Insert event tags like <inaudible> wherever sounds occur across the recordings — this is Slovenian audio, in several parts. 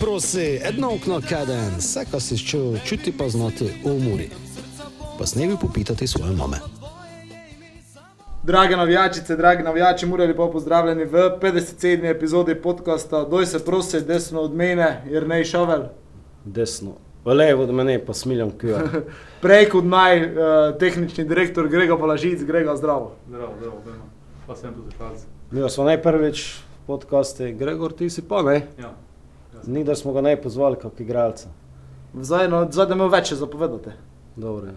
Prosi, edno okno kaden, vse, kar si čutil, čuti pa znati v umori. Pa snevi popitati svoje mame. Drage navijačice, dragi navijači, morali pa pozdravljeni v 57. epizodi podcasta Doj se prosi, desno od mene, Jrnej Šavel. Desno. V levo od mene pa smiljam kjo. <laughs> Prej kot naj, uh, tehnični direktor Grega Palažic, Grega zdravo. Zdravo, zdravo, Bema. Pa sem tudi šalce. Mi smo najprvič v podkaste, Gregor, ti si pa ne. Ja. Ni da smo ga naj pozvali kot igralca. Zdaj, no, zdaj da me več zapovedate. Dobro. je.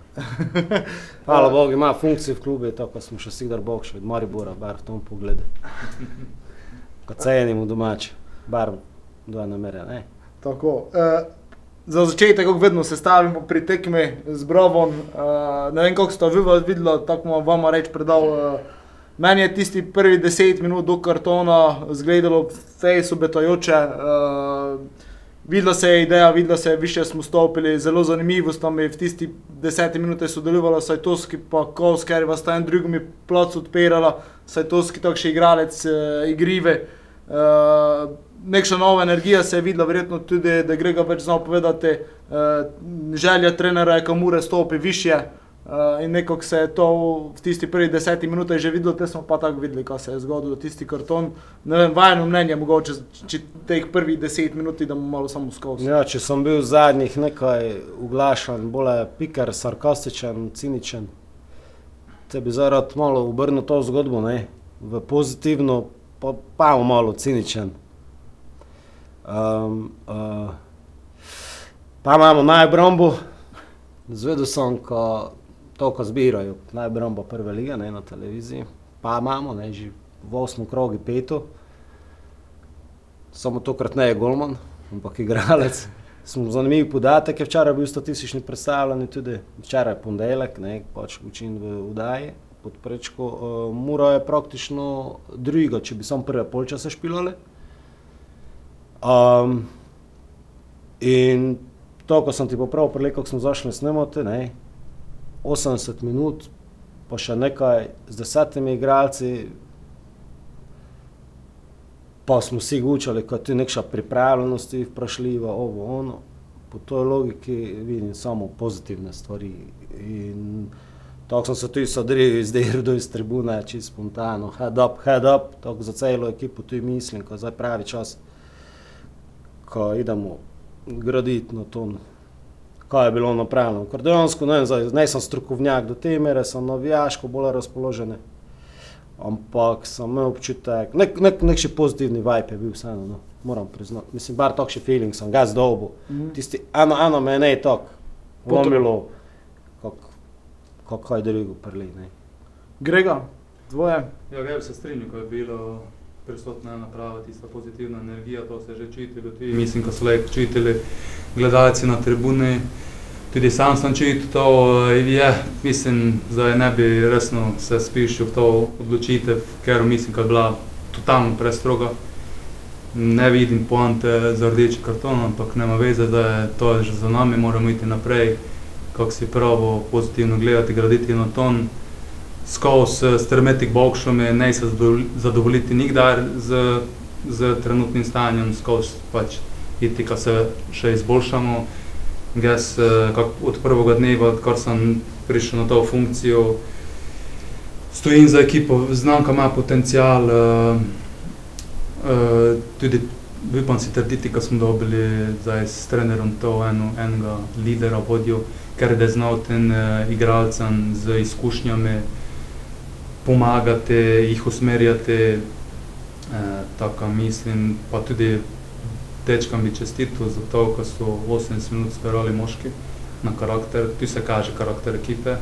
<laughs> Hvala Bogu, ima funkcijo v klubu, tako smo še sigdar Bog še od Maribora, bar v tom pogledu. <laughs> Ko cenimo domače, bar do namere, ne. Tako, uh, za začetek, kako vedno se stavimo pri tekmi z Brovom, uh, ne vem, kako ste vi videli, tako bom vam reč predal. Uh, meni je tisti prvi deset minut do kartona zgledalo fejs obetajoče. Uh, Videla se je ideja, videla se je, više smo stopili, zelo zanimivo sta mi v tisti deseti minuti sodelovala Sajtovski pa Kovs, ker vas ta en drugimi plac odpirala, Sajtovski takšen igralec, e, igrive. E, nekša nova energija se je videla, verjetno tudi, da Grega več znal povedati, e, želja trenera je, kam ure stopi više. Uh, in nekako se je to v tisti prvi deseti minuti že videlo, te smo pa tako videli, kaj se je zgodilo, tisti karton. Ne vem, vajno mnenje, mogoče če teh prvih deset minut, da bomo malo samo skozi. Ja, če sem bil zadnjih nekaj uglašan, bolj piker, sarkastičen, ciničen, te bi zdaj rad malo obrnil to zgodbo, ne, v pozitivno, pa, pa malo ciničen. Um, uh, pa imamo najbrombo, zvedel sem, ko to, ko zbirajo, najbrombo prve lige ne, na televiziji, pa imamo, ne, že v osmem krogu peto, samo tokrat ne je golman, ampak igralec. <laughs> Smo zanimiv podatek, je včeraj bil statistični predstavljen, tudi včeraj je ponedeljek, ne, pač učin v udaji pod prečko. Uh, Mura je praktično druga, če bi samo prve polčase špilali. Um, in to, ko sem ti popravil, prele, ko smo zašli snemati, ne, 80 minut, pa še nekaj z desetimi igralci, pa smo si učili, kot je nekša pripravljenost, vprašljiva, ovo, ono. Po toj logiki vidim samo pozitivne stvari. In tako sem se tudi sadril iz Derdo, iz tribune, čisto spontano, head up, head up, tako za celo ekipo tudi mislim, ko je zdaj pravi čas, ko idemo graditi na to kaj je bilo napravljeno. Ker dejansko ne, ne sem strokovnjak do te mere, sem navijaško bolj razpoložen. Ampak sem imel občutek, nek, nek, nek še pozitivni vibe je bil vseeno, no. moram priznati. Mislim, bar takšen feeling sem ga zdobil. Mm -hmm. Tisti, eno, eno me je ne tako pomilo, kako je drugo prli. Grega, dvoje. Ja, ga se strinjam, ko je bilo prisotna naprava, tista pozitivna energija, to se že čutilo. Mislim, ko so le čutili gledalci na tribuni. Tudi sam sem čutil to, je, mislim, da ne bi resno se spišil v to odločitev, ker mislim, da je bila totalno prestroga. Ne vidim poante za rdeči karton, ampak nema veze, da je to že za nami, moramo iti naprej, kako si pravo pozitivno gledati, graditi na ton. Skozi strmeti k bokšom je ne se zadovoljiti nikdar z, z trenutnim stanjem, skozi pač iti, ko se še izboljšamo. Jaz eh, od prvega dneva, odkar sem prišel na to funkcijo, stojim za ekipo, znam, da ima potencial. Uh, uh, tudi upam si trditi, da smo dobili zdaj s trenerom to eno, enega lidera, vodjo, ker je znal tem uh, igralcem z izkušnjami pomagati, jih usmerjati. Uh, tako mislim, pa tudi dečkam bi čestitil za to, ko so 80 minut sperali moški na karakter, tu se kaže karakter ekipe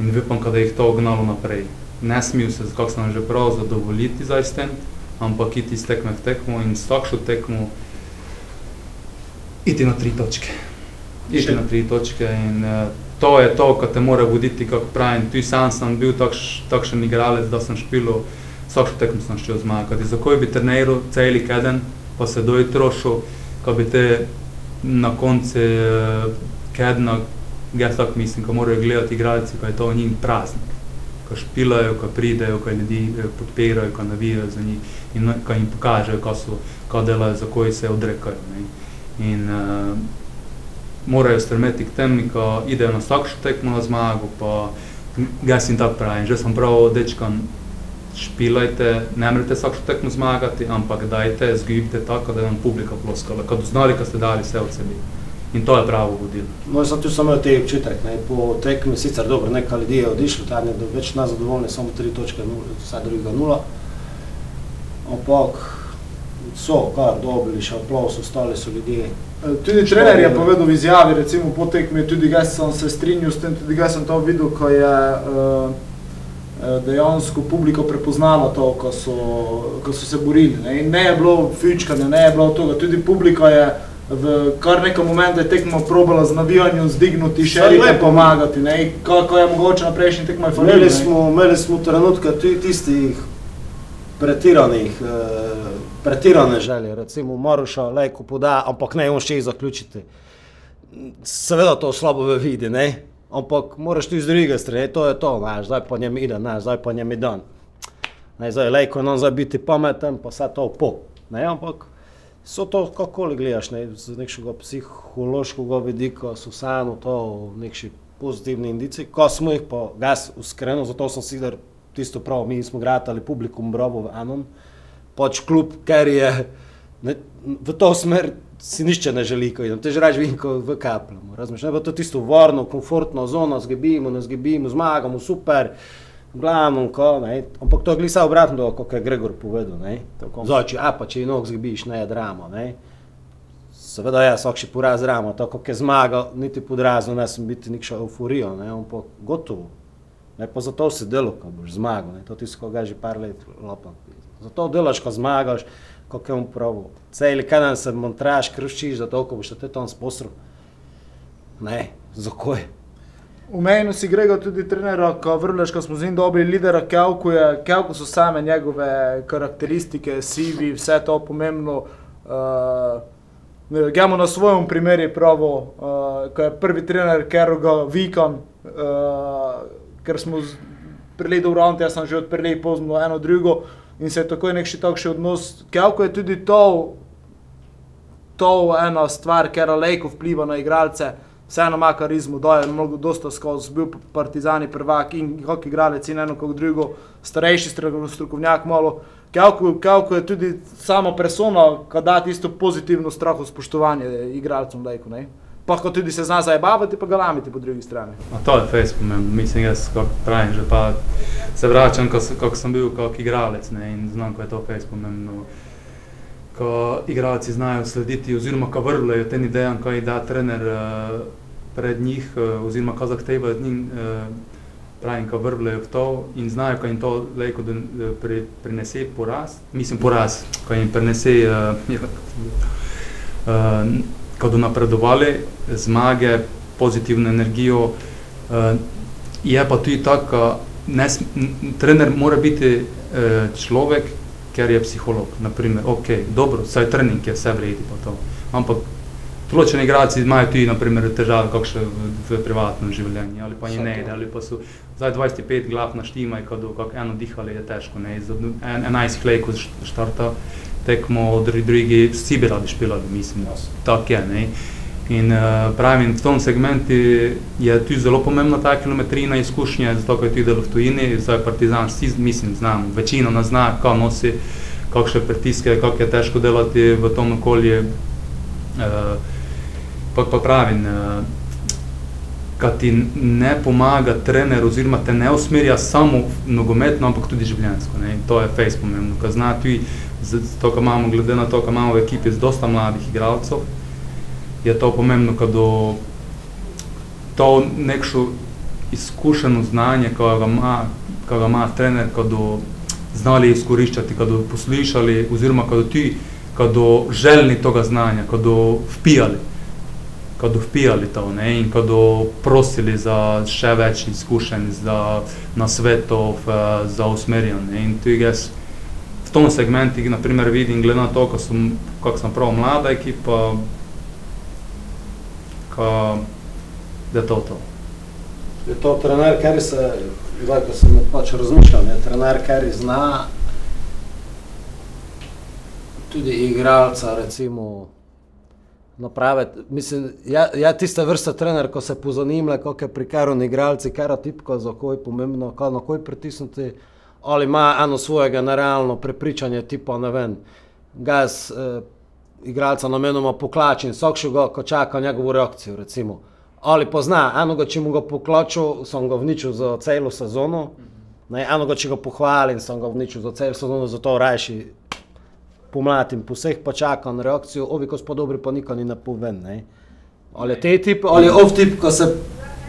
in upam, da jih to gnalo naprej. Ne smijo se, kako sem že prav, zadovoljiti za isten, ampak iti iz tekme v tekmo in s takšno tekmo iti na tri točke. Iti na tri točke in uh, to je to, kar te mora voditi, kako pravim. Tu sam sem bil takš, takšen igralec, da sem špilo, vsako tekmo sem šel zmagati. Zakaj bi treniral cel keden, pa se doj trošil, ko bi te na koncu uh, kedna, jaz tako mislim, ko morajo gledati igralci, ko je to njim praznik. ko špilajo, ko pridejo, ko ljudi eh, podpirajo, ko navijajo za njih in ko jim pokažejo, ko, so, ko delajo, za koji se odrekajo. Ne. In uh, morajo strmeti k tem, ko idejo na vsakšno tekmo na zmago, pa jaz jim tako pravim, že sem prav dečkam, špilajte, ne morete vsakšno tekmo zmagati, ampak dajte, zgibite tako, da vam publika ploskala, kad znali, kad ste dali vse od sebi. In to je pravo vodilo. No, sem tu samo te občutek, ne, po tekmi sicer dobro, nekaj ljudi je odišlo, tam je več nezadovoljni, samo tri točke, vsaj drugega nula. Ampak so kar dobili, še aplaus, ostali so ljudje. Tudi trener je povedal v izjavi, recimo po tekmi, tudi jaz sem se strinjal s tem, tudi jaz sem to videl, ko je uh, dejansko publiko prepoznalo to, ko so, ko so se borili. Ne. In ne je bilo fičkanja, ne je bilo toga, tudi publika je v kar nekaj momente tekmo probala z navijanjem zdignuti, še lepo pomagati, ne, kako je mogoče na prejšnji tekmo je Imeli smo, imeli smo trenutka tudi tistih pretiranih, eh, pretirane želje, recimo Maruša lejko poda, ampak ne, on še zaključiti. Seveda to slabo vidi, ne, ampak moraš tudi z druge strani, to je to, ne, zdaj pa njem ide, ne, zdaj pa njem ide. Ne, zdaj lejko nam zdaj biti pameten, pa vse to po, ne, ampak so to, kako gledaš, ne, z nekega psihološkega vidika, so vseeno to neki pozitivni indici. Ko smo jih pa, jaz uskreno, zato sem si videl tisto prav, mi smo gradili publikum Brobo v enem, pač klub, ker je ne, v to smer si nišče ne želi, ko idem, te že reči vinko v kapljem, razumeš, ne, pa to tisto varno, komfortno zono, zgebimo, ne zgebimo, zmagamo, super, glavno, ko, ne, ampak to je glisa obratno, kot je Gregor povedal, ne, zoči, a pa če je nog zgebiš, ne je drama, ne, seveda ja, vsak še poraz drama, to, kot je zmagal, niti podrazno, ne sem biti nikša euforijo, ne, ampak gotovo, ne, pa zato si delo, ko boš zmagal, ne, to ti si koga že par let lopam, zato delaš, ko zmagaš, kako je on pravi, celi kadan se montraž krušiš, zato, ko boš te tam sposrl, ne, zakoj, Umenil si Grega tudi trenera, ko vrleš, ko smo z njim dobili lidera Kelku, je, Kelku so same njegove karakteristike, sivi, vse to pomembno. Uh, Gremo na svojem primeru uh, ko je prvi trener, ker ga vikam, uh, ker smo prili dobro, jaz sem že odprli pozno eno drugo in se je tako nek še takšen odnos. Kelko je tudi to, to ena stvar, ker Alejko vpliva na igralce vseeno ima karizmo, da je mnogo dosta skozi, bil partizani prvak in hokej igralec in eno kot drugo, starejši strokovnjak malo. Kako je tudi sama persona, ki da tisto pozitivno straho spoštovanje igralcem lajko, ne? Pa ko tudi se zna zajebavati, pa ga lamiti po drugi strani. A to je fez pomembno, mislim jaz, kako pravim, že pa se vračam, kako sem bil kot igralec, ne, in znam, ko je to fez pomembno. Ko igralci znajo slediti, oziroma ko vrvljajo tem idejam, ko jih da trener uh, pred njih, uh, oziroma ko zahtevajo od njih, uh, pravim, ko vrvljajo v to in znajo, ko jim to lejko pri, prinese poraz, mislim poraz, ko jim prinese, uh, uh, <laughs> ko do napredovali, zmage, pozitivno energijo, uh, je pa tudi tako, trener mora biti uh, človek, ker je psiholog, naprimer, ok, dobro, saj trening je vse vredi pa to, ampak določeni igralci imajo tudi, naprimer, težave kakšne v, v privatnem življenju, ali pa ne, ali pa so zdaj 25 glav na štimaj, kad kak eno dihali je težko, ne, iz en, 11 klejko štarta tekmo, drugi, vsi bi radi špilali, mislim, tak je, ne. In uh, pravim, v tom segmentu je tudi zelo pomembna ta kilometrina izkušnja, zato ker je tudi delo v tujini, zdaj Partizan, vsi, mislim, znam, večino nas zna, kako nosi, kakšne pritiske, kako je težko delati v tom okolju. Uh, pa, pa pravim, uh, kad ti ne pomaga trener oziroma te ne usmerja samo nogometno, ampak tudi življenjsko. Ne? To je fejs pomembno, ker zna tudi, to, kar imamo, glede na to, kar imamo v ekipi z dosta mladih igralcev, je to pomembno, kad do to nekšo izkušeno znanje, ko ga ima, ko ga ima trener, kad do znali izkoriščati, kad do poslušali, oziroma kad do ti, kad do željni toga znanja, kad do vpijali, kad do vpijali to, ne, in kad do prosili za še več izkušenj, za nasvetov, za usmerjanje. In tu jaz v tom segmentu, na primer, vidim, glede na to, kako sem, kak sem prav mlada ekipa, ka, da je to to. Je to trener, ker se, zdaj, ko sem pač razmišljal, je trener, ker zna tudi igralca, recimo, napraviti. Mislim, ja, ja tista vrsta trener, ko se pozanimlja, kako je prikaran igralci, kaj je tipko, za koj pomembno, kaj na koj pritisnuti, ali ima eno svojega nerealno prepričanje, tipo, ne vem, gaz, eh, igralca namenoma poklači in sokši ga, ko čaka njegovo reakcijo, recimo. Ali pozna, enoga, če mu ga poklačil, sem ga vničil za celo sezono, enoga, če ga pohvalim, sem ga vničil za celo sezono, zato rajši pomladim, po vseh pa čakam reakcijo, ovi, ko smo dobri, pa nikoli ne povem, ne. Ali je te tip, ali je ov tip, ko se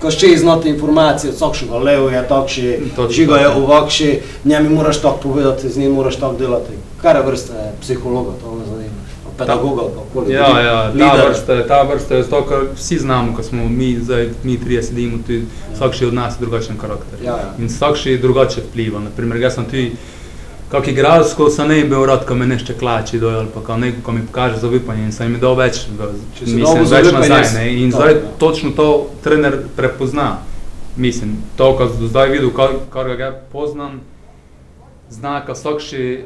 ko še iznoti informacije, sokši ga levo je takši, Točno žiga je ovakši, njemi moraš tako povedati, z njim moraš tako delati. Kar je vrsta psihologa, to me zanima. Pedagoga, kakoli. Ja, ja, ta vrsta, ta vrsta je to, kar vsi znamo, ko smo mi, zdaj mi trije sedimo, tudi vsak še od nas je drugačen karakter. Ja, ja. In vsak še drugače vpliva. Naprimer, jaz sem tudi, kak igralec, ko sem ne bil rad, ko me nešto klači dol, ali pa ko neko, ko mi pokaže zaupanje in sem jim dal več, mislim, več nazaj. Ne? In zdaj točno to trener prepozna. Mislim, to, kar sem zdaj videl, kar, kar ga poznam, zna, da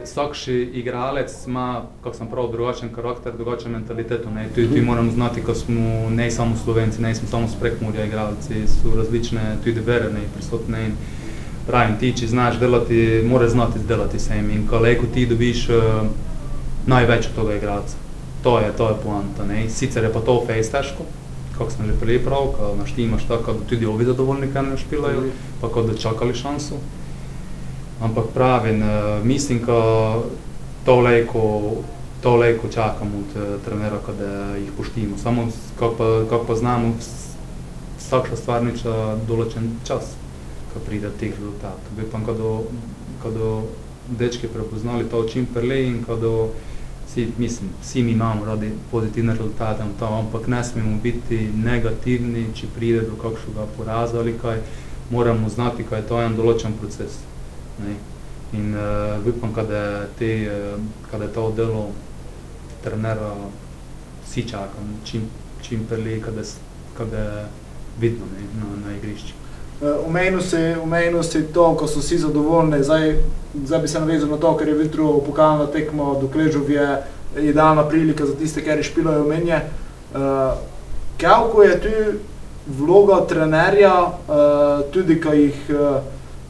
vsakši igralec ima, kako sem prav, drugačen karakter, drugačen mentaliteto. Ne? Tudi Mhm. ti moramo znati, ko smo ne samo Slovenci, ne smo samo s prekmurja igralci, so različne tudi vere ne, prisotne. In pravim, ti, če znaš delati, moraš znati delati s tem. In koleko ti dobiš uh, največ od tega igralca. To je, to je poanta. Ne? Sicer je pa to fejs težko, kako sem že prej prav, ko naštimaš tako, da tudi ovi zadovoljni, kaj ne špilajo, pa kot da čakali šanso. Ampak pravim, eh, mislim, da to lejko, to lejko čakamo od eh, trenera, da jih poštimo. Samo, kako pa, kak pa znamo, vs- vsaka stvar niča določen čas, ko pride do teh rezultatov. Bi pa, ko do dečke prepoznali to čim prej in ko do Vsi, mislim, vsi mi imamo radi pozitivne rezultate, to, ampak ne smemo biti negativni, če pride do kakšnega poraza ali kaj. Moramo znati, da je to en določen proces. Ne? In uh, upam, da te, uh, kada je to delo trenera, vsi čakamo, čim, čim prej, kada, kada je vidno ne, na, na igrišču. Omenil si, omenil si to, ko so vsi zadovoljni, zdaj, zdaj bi se navezal na to, ker je vitro pokalna tekma do Kležov je idealna prilika za tiste, ki špilajo menje. Uh, Kako je tu vloga trenerja, uh, tudi ko jih uh,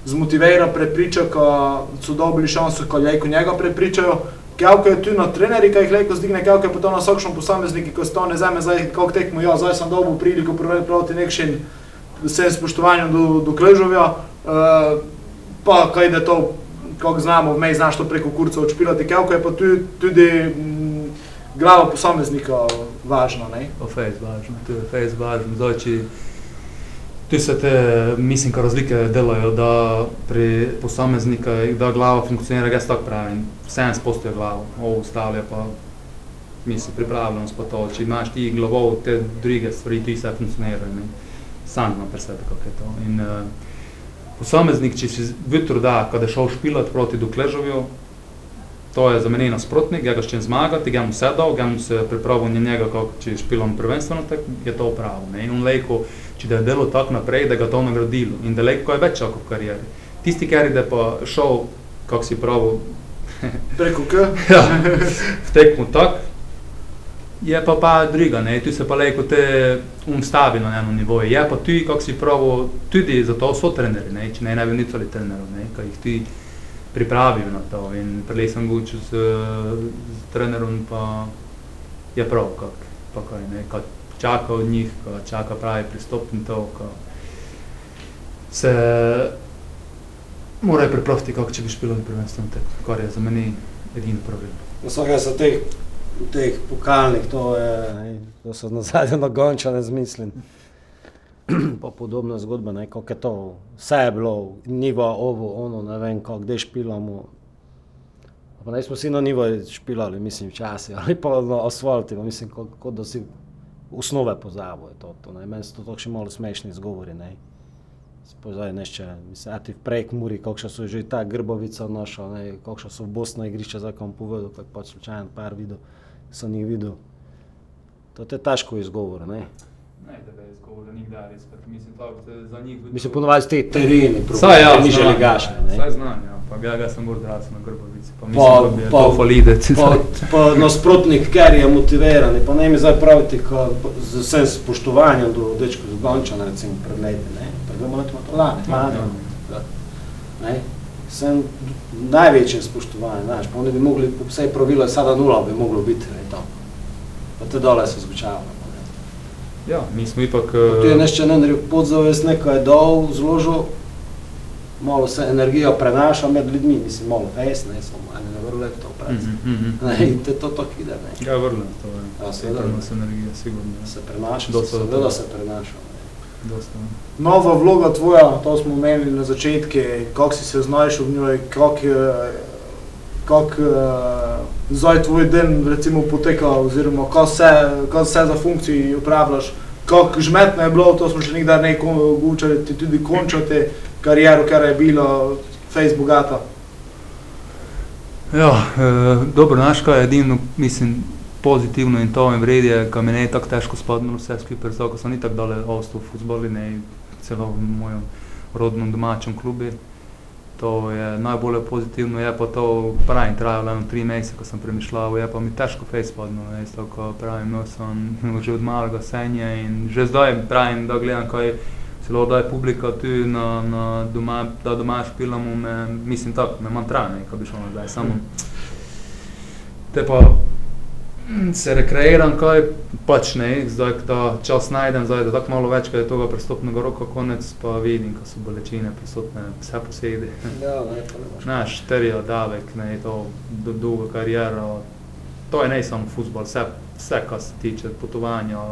zmotivira, prepriča, ko so dobili šanso, ko lejko njega prepričajo. Kako je tu na trenerji, ki jih lejko zdigne, kako je to na vsakšnem posamezniki, ko stane zame, zdaj kako tekmo, ja, zdaj sem dobil priliko proti nekšen vsem spoštovanjem do, do Kležovja, uh, pa kaj da to, kako znamo, vmej znaš to preko kurca odšpilati, kako je pa tu, tudi m, glava posameznika važna. Ne? Je fejs važno, to je fejs važno. Zdaj, če tu se te, mislim, kar razlike delajo, da pri posameznika, da glava funkcionira, jaz tako pravim, 70% je glava, ovo ostalo je pa, mislim, pripravljenost pa to, če imaš ti glavo, te druge stvari, ti se funkcionirajo, ne. Sam znam pri sebi, kako je to. In, uh, posameznik, če si jutro da, kada je šel špilat proti Dokležovju, to je za mene nasprotnik, ja ga ščem zmagati, ga mu sedal, ga mu se pripravil na njega, kako če špilam prvenstveno, tak je to pravo. Ne? In on lejko, če da je delo tako naprej, da ga to nagradilo in da lejko je več čakal v karieri. Tisti, ki je pa šel, kako si pravil, <laughs> Preko K. ja, v tekmu tak, je pa pa druga, tu se pa lejko te umstavi na eno nivoje. Je pa tu, kako si pravil, tudi zato so treneri, ne, ne, ne bi nicali trenerov, ne, ki jih ti pripravijo na to. In prej sem bil z, z trenerom, pa je prav, kak, pa kaj, ne, kad čaka od njih, kad čaka pravi pristop in to, ka se morajo pripraviti, kako če bi špilali prvenstveno tekmo, kar je za meni edino pravilno. Vsake so teh, teh pokalnih, to je, to so na zadnje nagončane zmislim. pa podobna zgodba, ne, kako je to, vse je bilo, nivo, ovo, ono, ne vem, kako, kde špilamo. Pa ne smo vsi na nivo špilali, mislim, včasih, <laughs> ali pa na asfalti, pa mislim, kot ko da si osnove pozabo je to, to ne, meni so to tako še malo smešni izgovori, ne. Spozaj nešče, mislim, a ti v prek muri, kakšna so že ta grbovica naša, ne, kakšna so v Bosna igrišča, kam povedal, kako pač slučajen par videl, sem jih videl. To je težko izgovor, ne. Ne, da je izgovor nikdar izpred. Mislim, to je za njih... Mislim, ponovadi te tereni, Saj ja, ni znam, želi gaša. ja, Saj znam, ja. Pa ja ga sem bolj odrasel na Grbovici. Pa mislim, Pa- da bi je pa- to. Pa, pa nasprotnik, ker je motiviran, pa ne mi zdaj praviti, ko z vsem spoštovanjem do dečkov z Gončana, recimo pred leti, ne, pred dvema letoma to lani, lani, ne, sem največje spoštovanje, znaš, pa oni bi mogli, po vsej pravilo, sada nula bi moglo biti, ne, tam. Pa te dole se zvučavalo. Ja, mi smo ipak... Tu je nešto ne naredil podzavest, nekaj je dol, zložil, malo se energija prenaša med ljudmi, mislim, malo fejs, ne, samo ene ne vrle to pravi. mhm, mhm. Ne, in te to tako ide, ne. Ja, vrne, to je. Ja, seveda. Energije, sigurno. ja. Se prenaša, seveda se prenaša. Dosta. Nova vloga tvoja, to smo omenili na začetku, kako si se znašel v njoj, kako kako uh, zdaj tvoj dan recimo poteka, oziroma kaj vse, kaj vse za funkcije upravljaš, kako žmetno je bilo, to smo še nikdar ne govorili, ti tudi končati kariero, ker je bilo face bogata. Ja, eh, dobro, znaš kaj je edino, mislim, pozitivno in to in vred je, ko mi ne je tako težko spadlo vse skupaj, ko sem ni tako dale ostal v futboli, ne celo v mojem rodnem domačem klubi. To je najbolj pozitivno, je pa to, pravim, trajalo eno tri mesece, ko sem premišljal, je pa mi težko fej spadlo, ne, isto, ko pravim, imel sem <laughs> že od malega senja in že zdaj pravim, da gledam, kaj celo da je publika tu na, na doma, da doma špilamo, mislim tako, me mantra, ne, ko bi šel nazaj, samo te pa se rekreiram, kaj pač ne, zdaj ta čas najdem, zdaj da tako malo več, ko je toga prestopnega roka konec, pa vidim, ko so bolečine prisotne vse posedi. Ja, ne, to ne boš. Znaš, terijo davek, ne, to do, dolgo kariero, to je ne samo futbol, vse, vse, kar se tiče potovanja.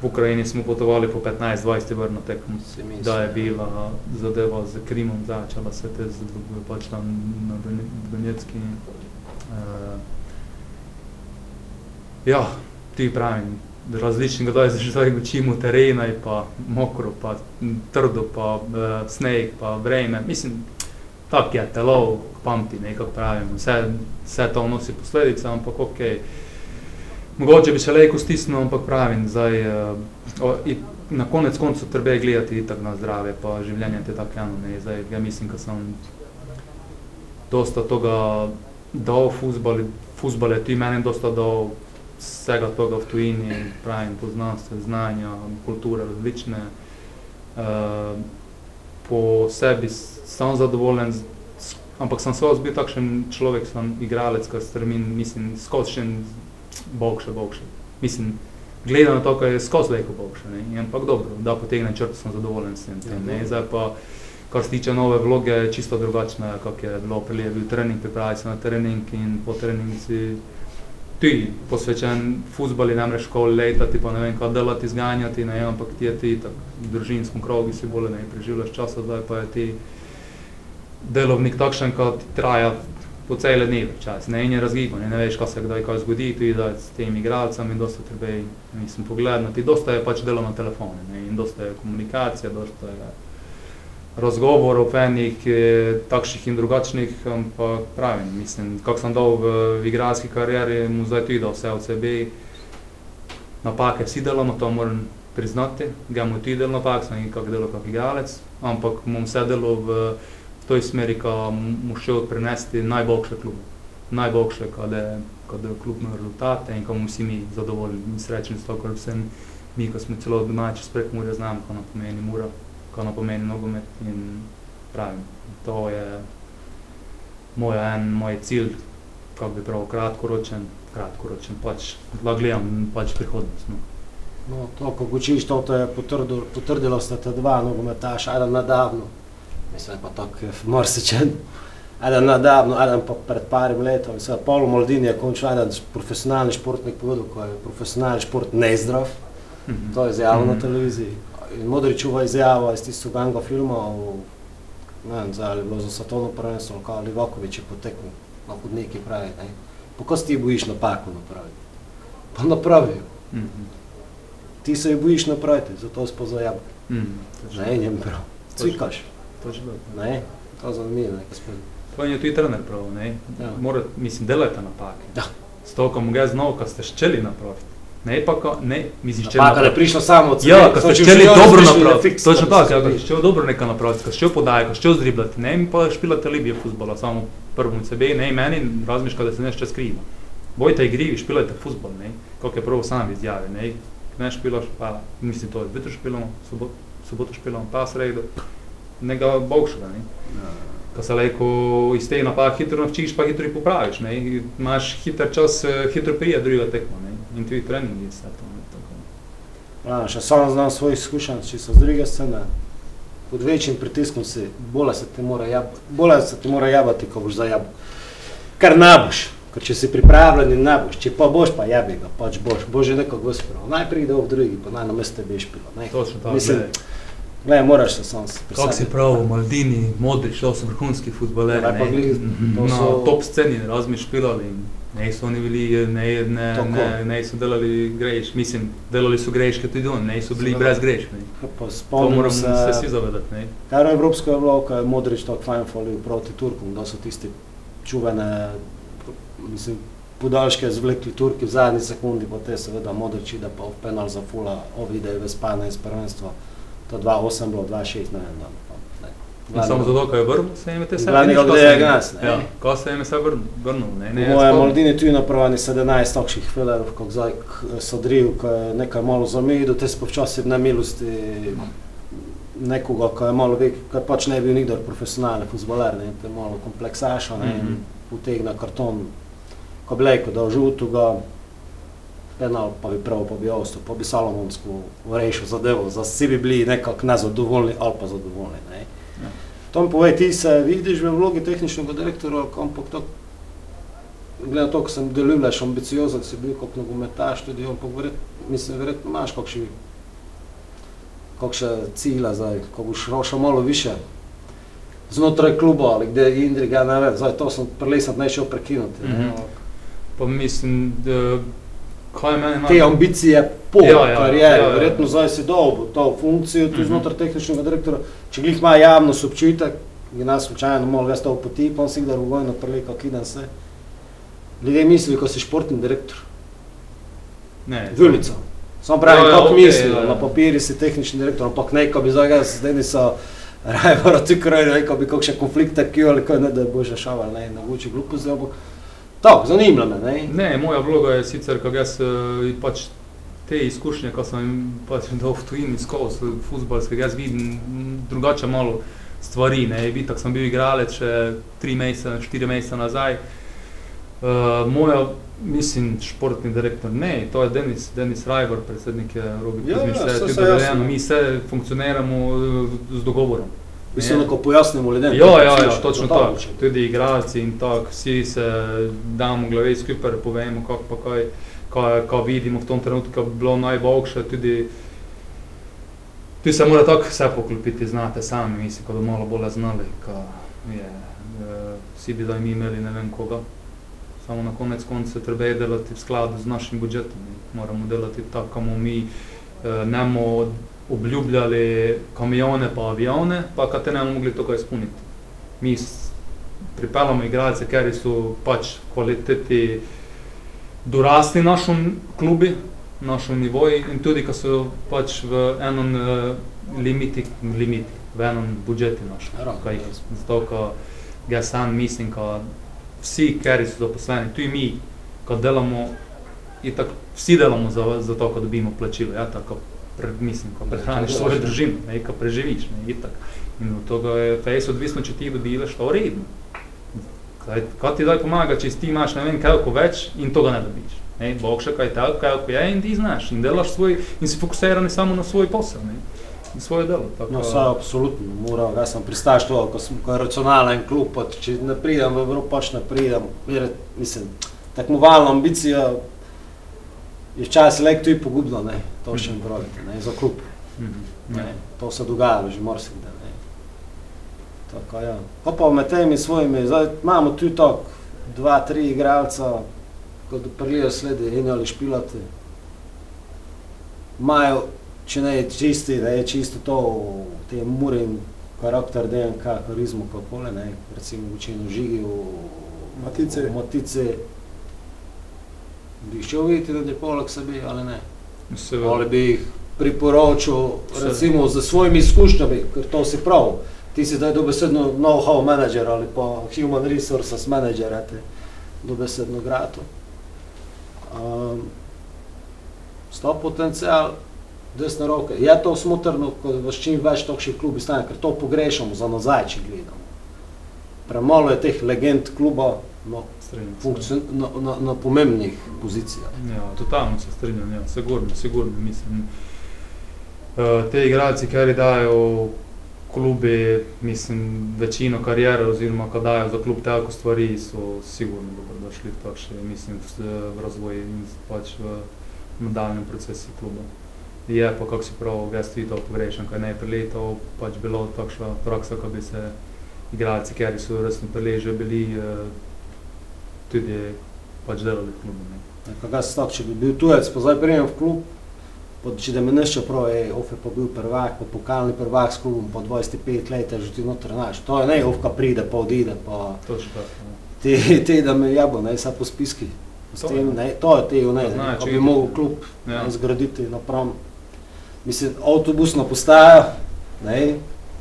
V Ukrajini smo potovali po 15-20 ur na tekmo, da je bila zadeva z Krimom začela se te z, pač tam na Done- Donetski. Uh, ja, ti pravim, različni, kdaj se že zdaj učimo terena, je pa mokro, pa trdo, pa uh, sneg, pa vreme. Mislim, tako je, telo pamti, nekako pravim. Vse, vse to nosi posledice, ampak ok. Mogoče bi se lejko stisnil, ampak pravim, zdaj, uh, o, na konec koncu treba gledati itak na zdravje, pa življenje te tako eno ne. Zdaj, ja mislim, da sem dosta toga dal fuzbal je ti meni dosta dal vsega toga v tujini, pravim, poznanstva, znanja, kulture različne. Uh, po sebi sem zadovoljen, ampak sem skozi bil takšen človek, sem igralec, ki strmim, mislim, skozi še boljše, boljše. Mislim, gledam na to, kaj je skozi lejko boljše, ne, in ampak dobro, da potegnem črto, sem zadovoljen s tem, tem ne, zdaj pa, kar se tiče nove vloge, čisto drugačna, kak je bilo prej, je bil trening, pripravi se na trening in po treningu si ti posvečen futbali, ne moreš školi letati, pa ne vem, kaj delati, zganjati, ne, ampak ti je ti tako v družinskem krogu si bolj ne preživljaš časa, zdaj pa je ti delovnik takšen, kot ti traja po cele dneve čas, ne, in je razgibanje, ne veš, kaj se kdaj kaj zgodi, tu da s tem igralcem in dosta treba, mislim, pogledati, dosta je pač delo na telefone, ne, in dosta je komunikacija, dosta je razgovorov enih, takšnih in drugačnih, ampak pravim, mislim, kako sem dal v, v igralski karieri, mu zdaj tudi dal vse od sebe. Napake vsi delamo, to moram priznati, ga mu tudi del napak, sem kak delal kak igralec, ampak mu vse delo v toj smeri, ko mu šel prenesti najboljše klube. Najboljše, kad je, je klub ima rezultate in ko mu vsi mi zadovoljni in srečni s to, ker vsem mi, ko smo celo domači sprek Murja, znamo, ko nam pomeni Mura, ko nam pomeni nogomet in pravim, to je moj en, moj cilj, kako bi prav kratkoročen, kratkoročen, pač, da gledam pač prihodnost. No. No, to, ko učiš, to te je potrdilo, potrdilo sta te dva nogometaša, eden nedavno, mislim pa tako je marsičen, eden nedavno, eden pa pred parim letom, mislim, Paolo Maldini je končal eden profesionalni športnik povedal, ko je profesionalni šport nezdrav, Mhm. to je izjavil na Mhm. televiziji. In Modričova izjava iz tistega Ganga filma, o, ne vem, zdaj ali je bilo za svetovno prvenstvo, ali kaj Livakovič je potekal na hodniki pravi, ne. Pa ko ti bojiš napako napraviti? Pa napravijo. Mhm. Ti se jih bojiš napraviti, zato si pozajab. To je Ne, njem prav. Cvikaš. To je dobro. Ne, to je zanimivo, ne, gospod. To je tudi trener prav, ne? Ja. Mora, mislim, delajte napake. Da. S to, ko mu ga znal, ko ste ščeli napraviti. Ne, pa ko, ne, misliš, če Pa, kad je prišlo samo od Ja, ko ste htjeli dobro napraviti, točno tako, ja, ko ste htjeli dobro nekaj napraviti, ko ste htjeli podajati, ko ste htjeli zdriblati, ne, mi pa špilate libije futbola, samo prvom CB, ne, meni razmišlja da se nešto skriva. Bojte igri, špilajte futbol, ne, kako je prvo sam izjavi, ne, ne špilaš, pa, mislim, to je jutro špilamo, soboto, soboto špilamo, pa sredo, nega bogšega, ne. Ko se lejko iz te napake hitro naučiš, pa hitro jih popraviš, ne, in imaš hiter čas, eh, hitro prije druga tekma, ne, in tudi treningi vse to, ne, tako. Ja, še sam znam svojih izkušenj, če so z druge scene. Pod večjim pritiskom si, bolje se ti mora, jab, bolje se ti mora jabati, ko boš za jabolko. Kar ne boš, ker če si pripravljen in ne boš, če pa boš, pa jabi ga, pač boš, boš že nekako uspel. Najprej ide v drugi, pa naj na mesto tebi špilo. Točno tako, Mislim, glej. Gledaj, moraš se sam pri Kako si prav, Maldini, Modrič, to so vrhunski futboleri, Ja, pa ne, glih, to na so- top sceni razmi špilali. in Ne so oni bili, ne, ne, Tako. ne, ne so delali greš, mislim, delali so greške tudi oni, ne so bili Seveda. brez grešk. Ne. Pa To moramo se, se vsi zavedati. Ne. kar je Evropsko je bilo, ko je Modrič tako fajn falil proti Turkom, da so tisti čuvene, mislim, podaljške zvlekli Turki v zadnji sekundi, pa te seveda Modrič ide pa v penal za fula, ovide v Spanje iz prvenstva. To 2-8 bilo, 2-6, ne vem. In samo zato, ker je vrnil, se jim je te vse Glavnega se nas, ne. Ja, ko se jim je vse vrnil, ne, ne, spomnim. Maldini tu napravljeni 17 takšnih filerov, kot zdaj k- so driv, ko je nekaj malo zamejil, te smo včasih na milosti nekoga, ko je malo vek, ko pač ne bi bil nikdar profesionalen futboler, ne, te malo kompleksaša, ne, Mhm. in utegne karton, ko rekel, da žutega, penal pa bi prav, pa bi ostal, pa bi Salomonsko rešil zadevo, za vsi bi bili nekako nezadovoljni ali pa zadovoljni, ne. Ja. To mi povej, ti se vidiš v vlogi tehničnega direktorja, ampak to glede na to, ko sem deluješ ambiciozen, si bil kot nogometaš, tudi ampak verjetno, mislim, verjetno imaš kakšne cilje zdaj, ko boš še malo više znotraj kluba ali kde je Indriga, ne vem, zdaj to sem prelesat ne šel prekinuti. ne. Mhm. Pa mislim, da, kaj je Te ambicije po Ja, ja, karijeri, ja, ja. verjetno zdaj si dobil to funkcijo tu Mhm. znotraj tehničnega direktora, če glih ima javnost občutek, in nas slučajno malo več to poti, pa on si kdaj v vojno prelekal, kidam se. Ljudje mislijo, ko si športni direktor, Ne, Vilica. Samo pravim, Ja, ja, kako okej, mislijo, ja, ja. na papirju si tehnični direktor, ampak ne, ko bi zdaj jaz z Deniso Rajvara ti kraj, ne, ko bi kakšne konflikte kio ali kaj, ne, da bo že šaval, ne, na guči gluposti, ampak tako, zanima me, ne. Ne, moja vloga je sicer, kako jaz eh, pač te izkušnje, ko sem pač dal v tujini skozi futbalske, jaz vidim drugače malo stvari. Vitak sem bil igralec še tri mesece, štiri mesece nazaj. Uh, moja, mislim, športni direktor, ne, to je Denis, Denis Rajver, predsednik je Robi Ja, Kuzmič, ja, se dovoljeno, mi vse funkcioniramo eh, z dogovorom. Mislim, da ko pojasnimo ljudem. Ja, to ja, ja, poslušajo, točno na ta tako. način. Tudi igralci in tako, vsi se damo glave skupaj, povemo, kako pa kaj, kaj, kaj vidimo v tom trenutku, bi bilo najboljše. Tudi, tu se mora tako vse poklopiti, znate sami, mislim, ko bi malo bolje znali, je, eh, vsi bi zdaj mi imeli ne vem koga. Samo na konec konca treba je delati v skladu z našim budžetom. Moramo delati tako, kako bomo mi eh, ne bomo obljubljali kamione pa avione, pa kad te ne bomo mogli tega izpolniti. Mi pripeljamo igralce, ker so pač kvaliteti dorasli našem klubi, našem nivoju in tudi, ko so pač v enem eh, limiti, limiti, v enem budžeti našem. Kaj. Zato, ko jaz sam mislim, ko vsi, ker so zaposleni, tudi mi, ko delamo, itak, vsi delamo za, za to, ko dobimo plačilo, ja, tako, mislim, ko prehraniš svojo delaš, ne. družino, ne, ko preživiš, ne, itak. In od toga je fejs odvisno, če ti dobiš to redno. Kaj, kaj ti zdaj pomaga, če ti imaš ne vem koliko več in to ga ne dobiš. Ne, Bog še kaj tako, koliko je in ti znaš in delaš svoj in si fokusiran samo na svoj posel, ne, in svoje delo. Tako, No, vse absolutno, mora, jaz sem pristaš to, ko, sem, ko je racionalen klub, pa če ne pridem v Evropo, pač ne pridem, jer, mislim, tekmovalna ambicija je včasih le tudi pogubna, ne, to še ne za klub, Mhm, ne, ja. to se dogaja že marsikdaj, ne. Tako, ja. Ko pa med temi svojimi, zdaj imamo tu tako, dva, tri igralca, kot prilijo sledi in ali špilate, imajo, če ne je čisti, da je čisto to, te murin karakter, DNK, karizmu, kako ne, recimo v učinu žigi, v Matice. v Matice. Bi šel videti, da je poleg sebe ali ne? Seveda. Ali bi jih priporočil, recimo, z svojimi izkušnjami, ker to si prav. Ti si zdaj dobesedno know-how manager ali pa human resources manager, te dobesedno grato. Um, sta potencial desne roke. Je to smotrno, ko vas čim več takšnih klubi stane, ker to pogrešamo za nazaj, če gledamo. Premalo je teh legend kluba se. funkcion, na, na, na pomembnih pozicijah. Ja, totalno se strinjam, ja, sigurno, sigurno, mislim. Uh, te igralci, ki dajo klubi, mislim, večino karijere oziroma ko dajo za klub tako stvari, so sigurno dobrodošli takšni, mislim, v, v razvoj in pač v nadaljem procesu kluba. Je pa, kako si prav, jaz tudi to pogrešam, kaj ne je priletal, pač bilo takšna praksa, ko bi se igralci, ki so resno preleže, bili uh, tudi pač delali v klubu. Ne. Kaj se tako, če bi bil tujec, pa zdaj prijem v klub, pa če da me nešče prav, je Ofe pa bil prvak, pa pokalni prvak s klubom po 25 let, že ti noter znaš. To je ne, Ofka pride, pa odide, pa Točno tako. Ja. ti, ti da me jabo, ne, sa po spiski. S To tem, ne, to je te, ne, znajo ko bi mogel klub Ja. ja. zgraditi napram. Mislim, avtobusna postaja, ne,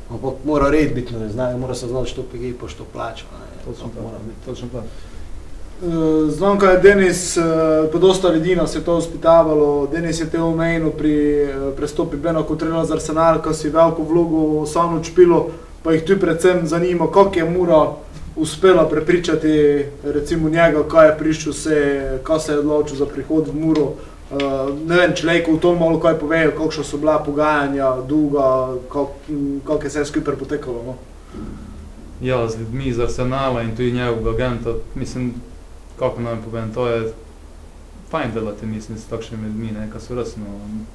ampak mora red biti, ne, znajo, mora se znati, što pigi, pa što plača. ne, Točno to mora biti. Točno tako. Znam, kaj je Denis, uh, pa dosta ljudi nas je to uspitavalo. Denis je te omenil pri uh, prestopi Beno kot trener za Arsenal, ko si veliko vlogo samo čpilo, pa jih tu predvsem zanima, kako je Mura uspela prepričati recimo njega, kaj je prišel se, kaj se je odločil za prihod v Muro. Ne vem, če lejko v tom malo kaj povejo, kakšna so bila pogajanja, dolga, kako kak je vse skupaj potekalo. No? Ja, z ljudmi iz Arsenala in tudi njegovega agenta, mislim, kako naj povem, to je fajn delati, mislim, s takšnimi ljudmi, ne, ki so resno,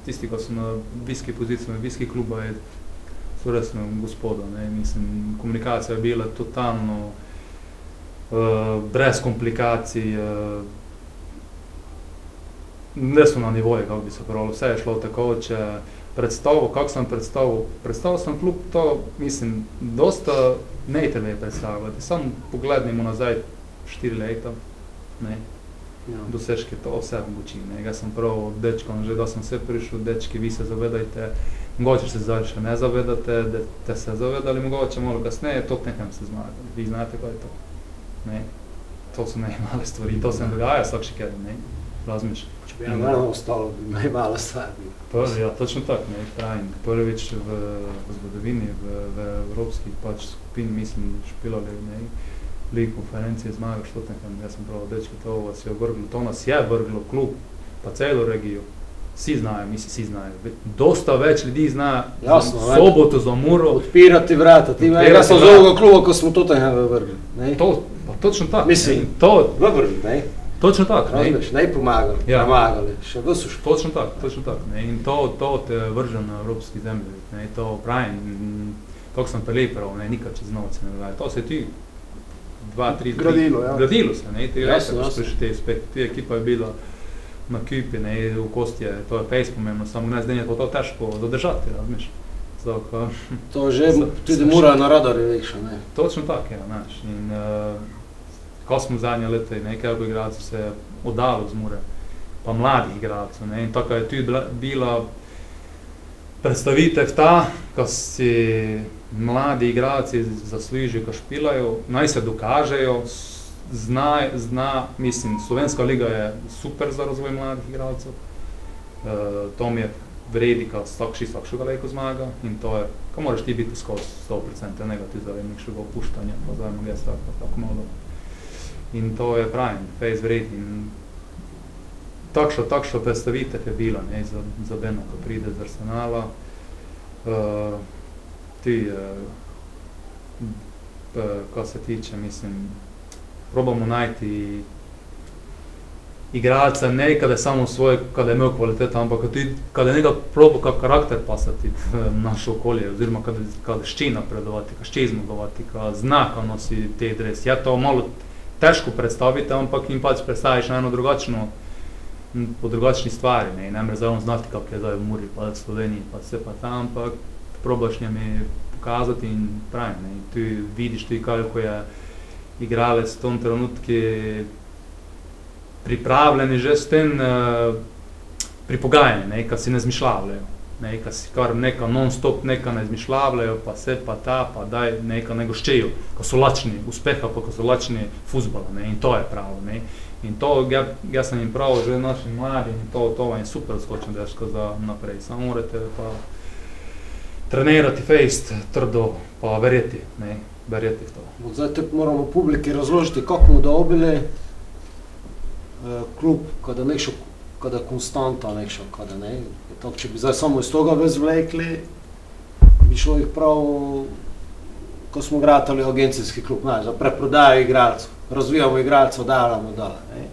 tisti, ki so na viski poziciji, na viski kluba, je, so resno gospoda, ne, mislim, komunikacija je bila totalno uh, brez komplikacij, uh, ne so na nivoju, kako bi se pravilo, vse je šlo tako, če predstavo, kako sem predstavil, predstavil sem klub, to mislim, dosta ne tebe je predstavljati, samo pogledajmo nazaj štiri leta, ne, Ja. dosežke to vse mogoče, ne, jaz sem prav dečkom, že da sem vse prišel, dečki, vi se zavedajte, mogoče se zdaj še ne zavedate, da ste se zavedali, mogoče malo kasneje, to nekam se zmagali, vi znate, kaj je to, ne, to so ne male stvari, to se ne dogaja vsak še kjer, ne, razmišljam. Če bi eno ostalo, bi me malo stvar ja, točno tako, ne, pravim, prvič v, v zgodovini, v, v evropski pač skupini, mislim, špilali, ne, lige konferencije zmagaš Tottenham, jaz sem prav, dečki, to vas je vrglo, to nas je vrglo, klub, pa celo regijo, vsi znajo, mislim, vsi znajo, dosta več ljudi zna Jasno, za ne. soboto, za muro, Odpirati vrata, ti Odpirati jaz sem z vrata. ovoga kluba, ko smo Tottenham vrgli. Ne? to, pa točno tako, Mislim. ne, to, Vrgli, ne? točno tako, ne, Razumeš, ne pomagali, Ja. pomagali, še v suš. Točno tako, točno tako. Ne. In to, to te vrže na evropski zemlji. Ne. To pravim, to sem prej prav, ne, nikad čez noč ne dogaja. To se ti dva, tri, tri- Gradilo, ja. Gradilo se, ne, ti Jasno, jasno. prišel spet, ti ekipa je bila na kipi, ne, v kosti je, to je fejs pomembno, samo ne zdaj je to, to težko zadržati, razumeš. Zato, ko- To že Sa- tudi sa- mora na radarju veš, a ne. Točno tako je, znaš. In uh, ko smo zadnje leta nekaj igralcev se je oddalo z Mure, pa mladih igralcev. Ne? In tako je tudi bila, bila predstavitev ta, ko si mladi igralci zaslužijo, ko špilajo, naj se dokažejo, zna, zna, mislim, Slovenska liga je super za razvoj mladih igralcev. Uh, to mi je vredi, ko takši svakšega lejko zmaga in to je, ko moraš ti biti skozi 100% negativ zaradi nekšega opuštanja, pa zaradi mnoge stvari, pa tako malo. In to je pravim, fejs vred in takšna, takšna predstavitev je bila ne, za, za Beno, ko pride z Arsenala. Uh, ti, uh, ko se tiče, mislim, probamo najti igralca ne kada je samo svoj, kada je imel kvaliteto, ampak tudi kada je nekako probao kao karakter pasati <laughs> naše okolje, oziroma kada, kada šči napredovati, kada šči zmagovati, kada zna, kako nosi te dres. Ja to malo težko predstaviti, ampak jim pač predstaviš na eno drugačno, po drugačni stvari, ne, ne more zdaj znati, kako je zdaj v Muri, pa v Sloveniji, pa vse pa tam, ampak probaš njim pokazati in pravim, ne, tu vidiš tudi, kako je igralec v tom trenutku pripravljeni že s tem uh, pri pogajanju, kar si ne zmišljavljajo. Ne, kar si kar neka non-stop neka ne izmišljavljajo, pa se pa ta, pa daj neka ne goščejo, ko so lačni uspeha, pa ko so lačni futbola, ne, in to je pravo, ne. In to, ja, jaz sem jim prav, že našim mladim, in to, to vam je super skočno deško za naprej, samo morate pa trenirati fejst, trdo, pa verjeti, ne, verjeti v to. Zdaj te moramo publiki razložiti, kako mu dobili uh, klub, kada nekšo, kada konstanta nekšo, kada ne. Tako, če bi zdaj samo iz toga vezvlekli, bi šlo jih prav, ko smo gratali agencijski klub, ne, za preprodajo igralcev, razvijamo igralcev, dalamo dale, ne.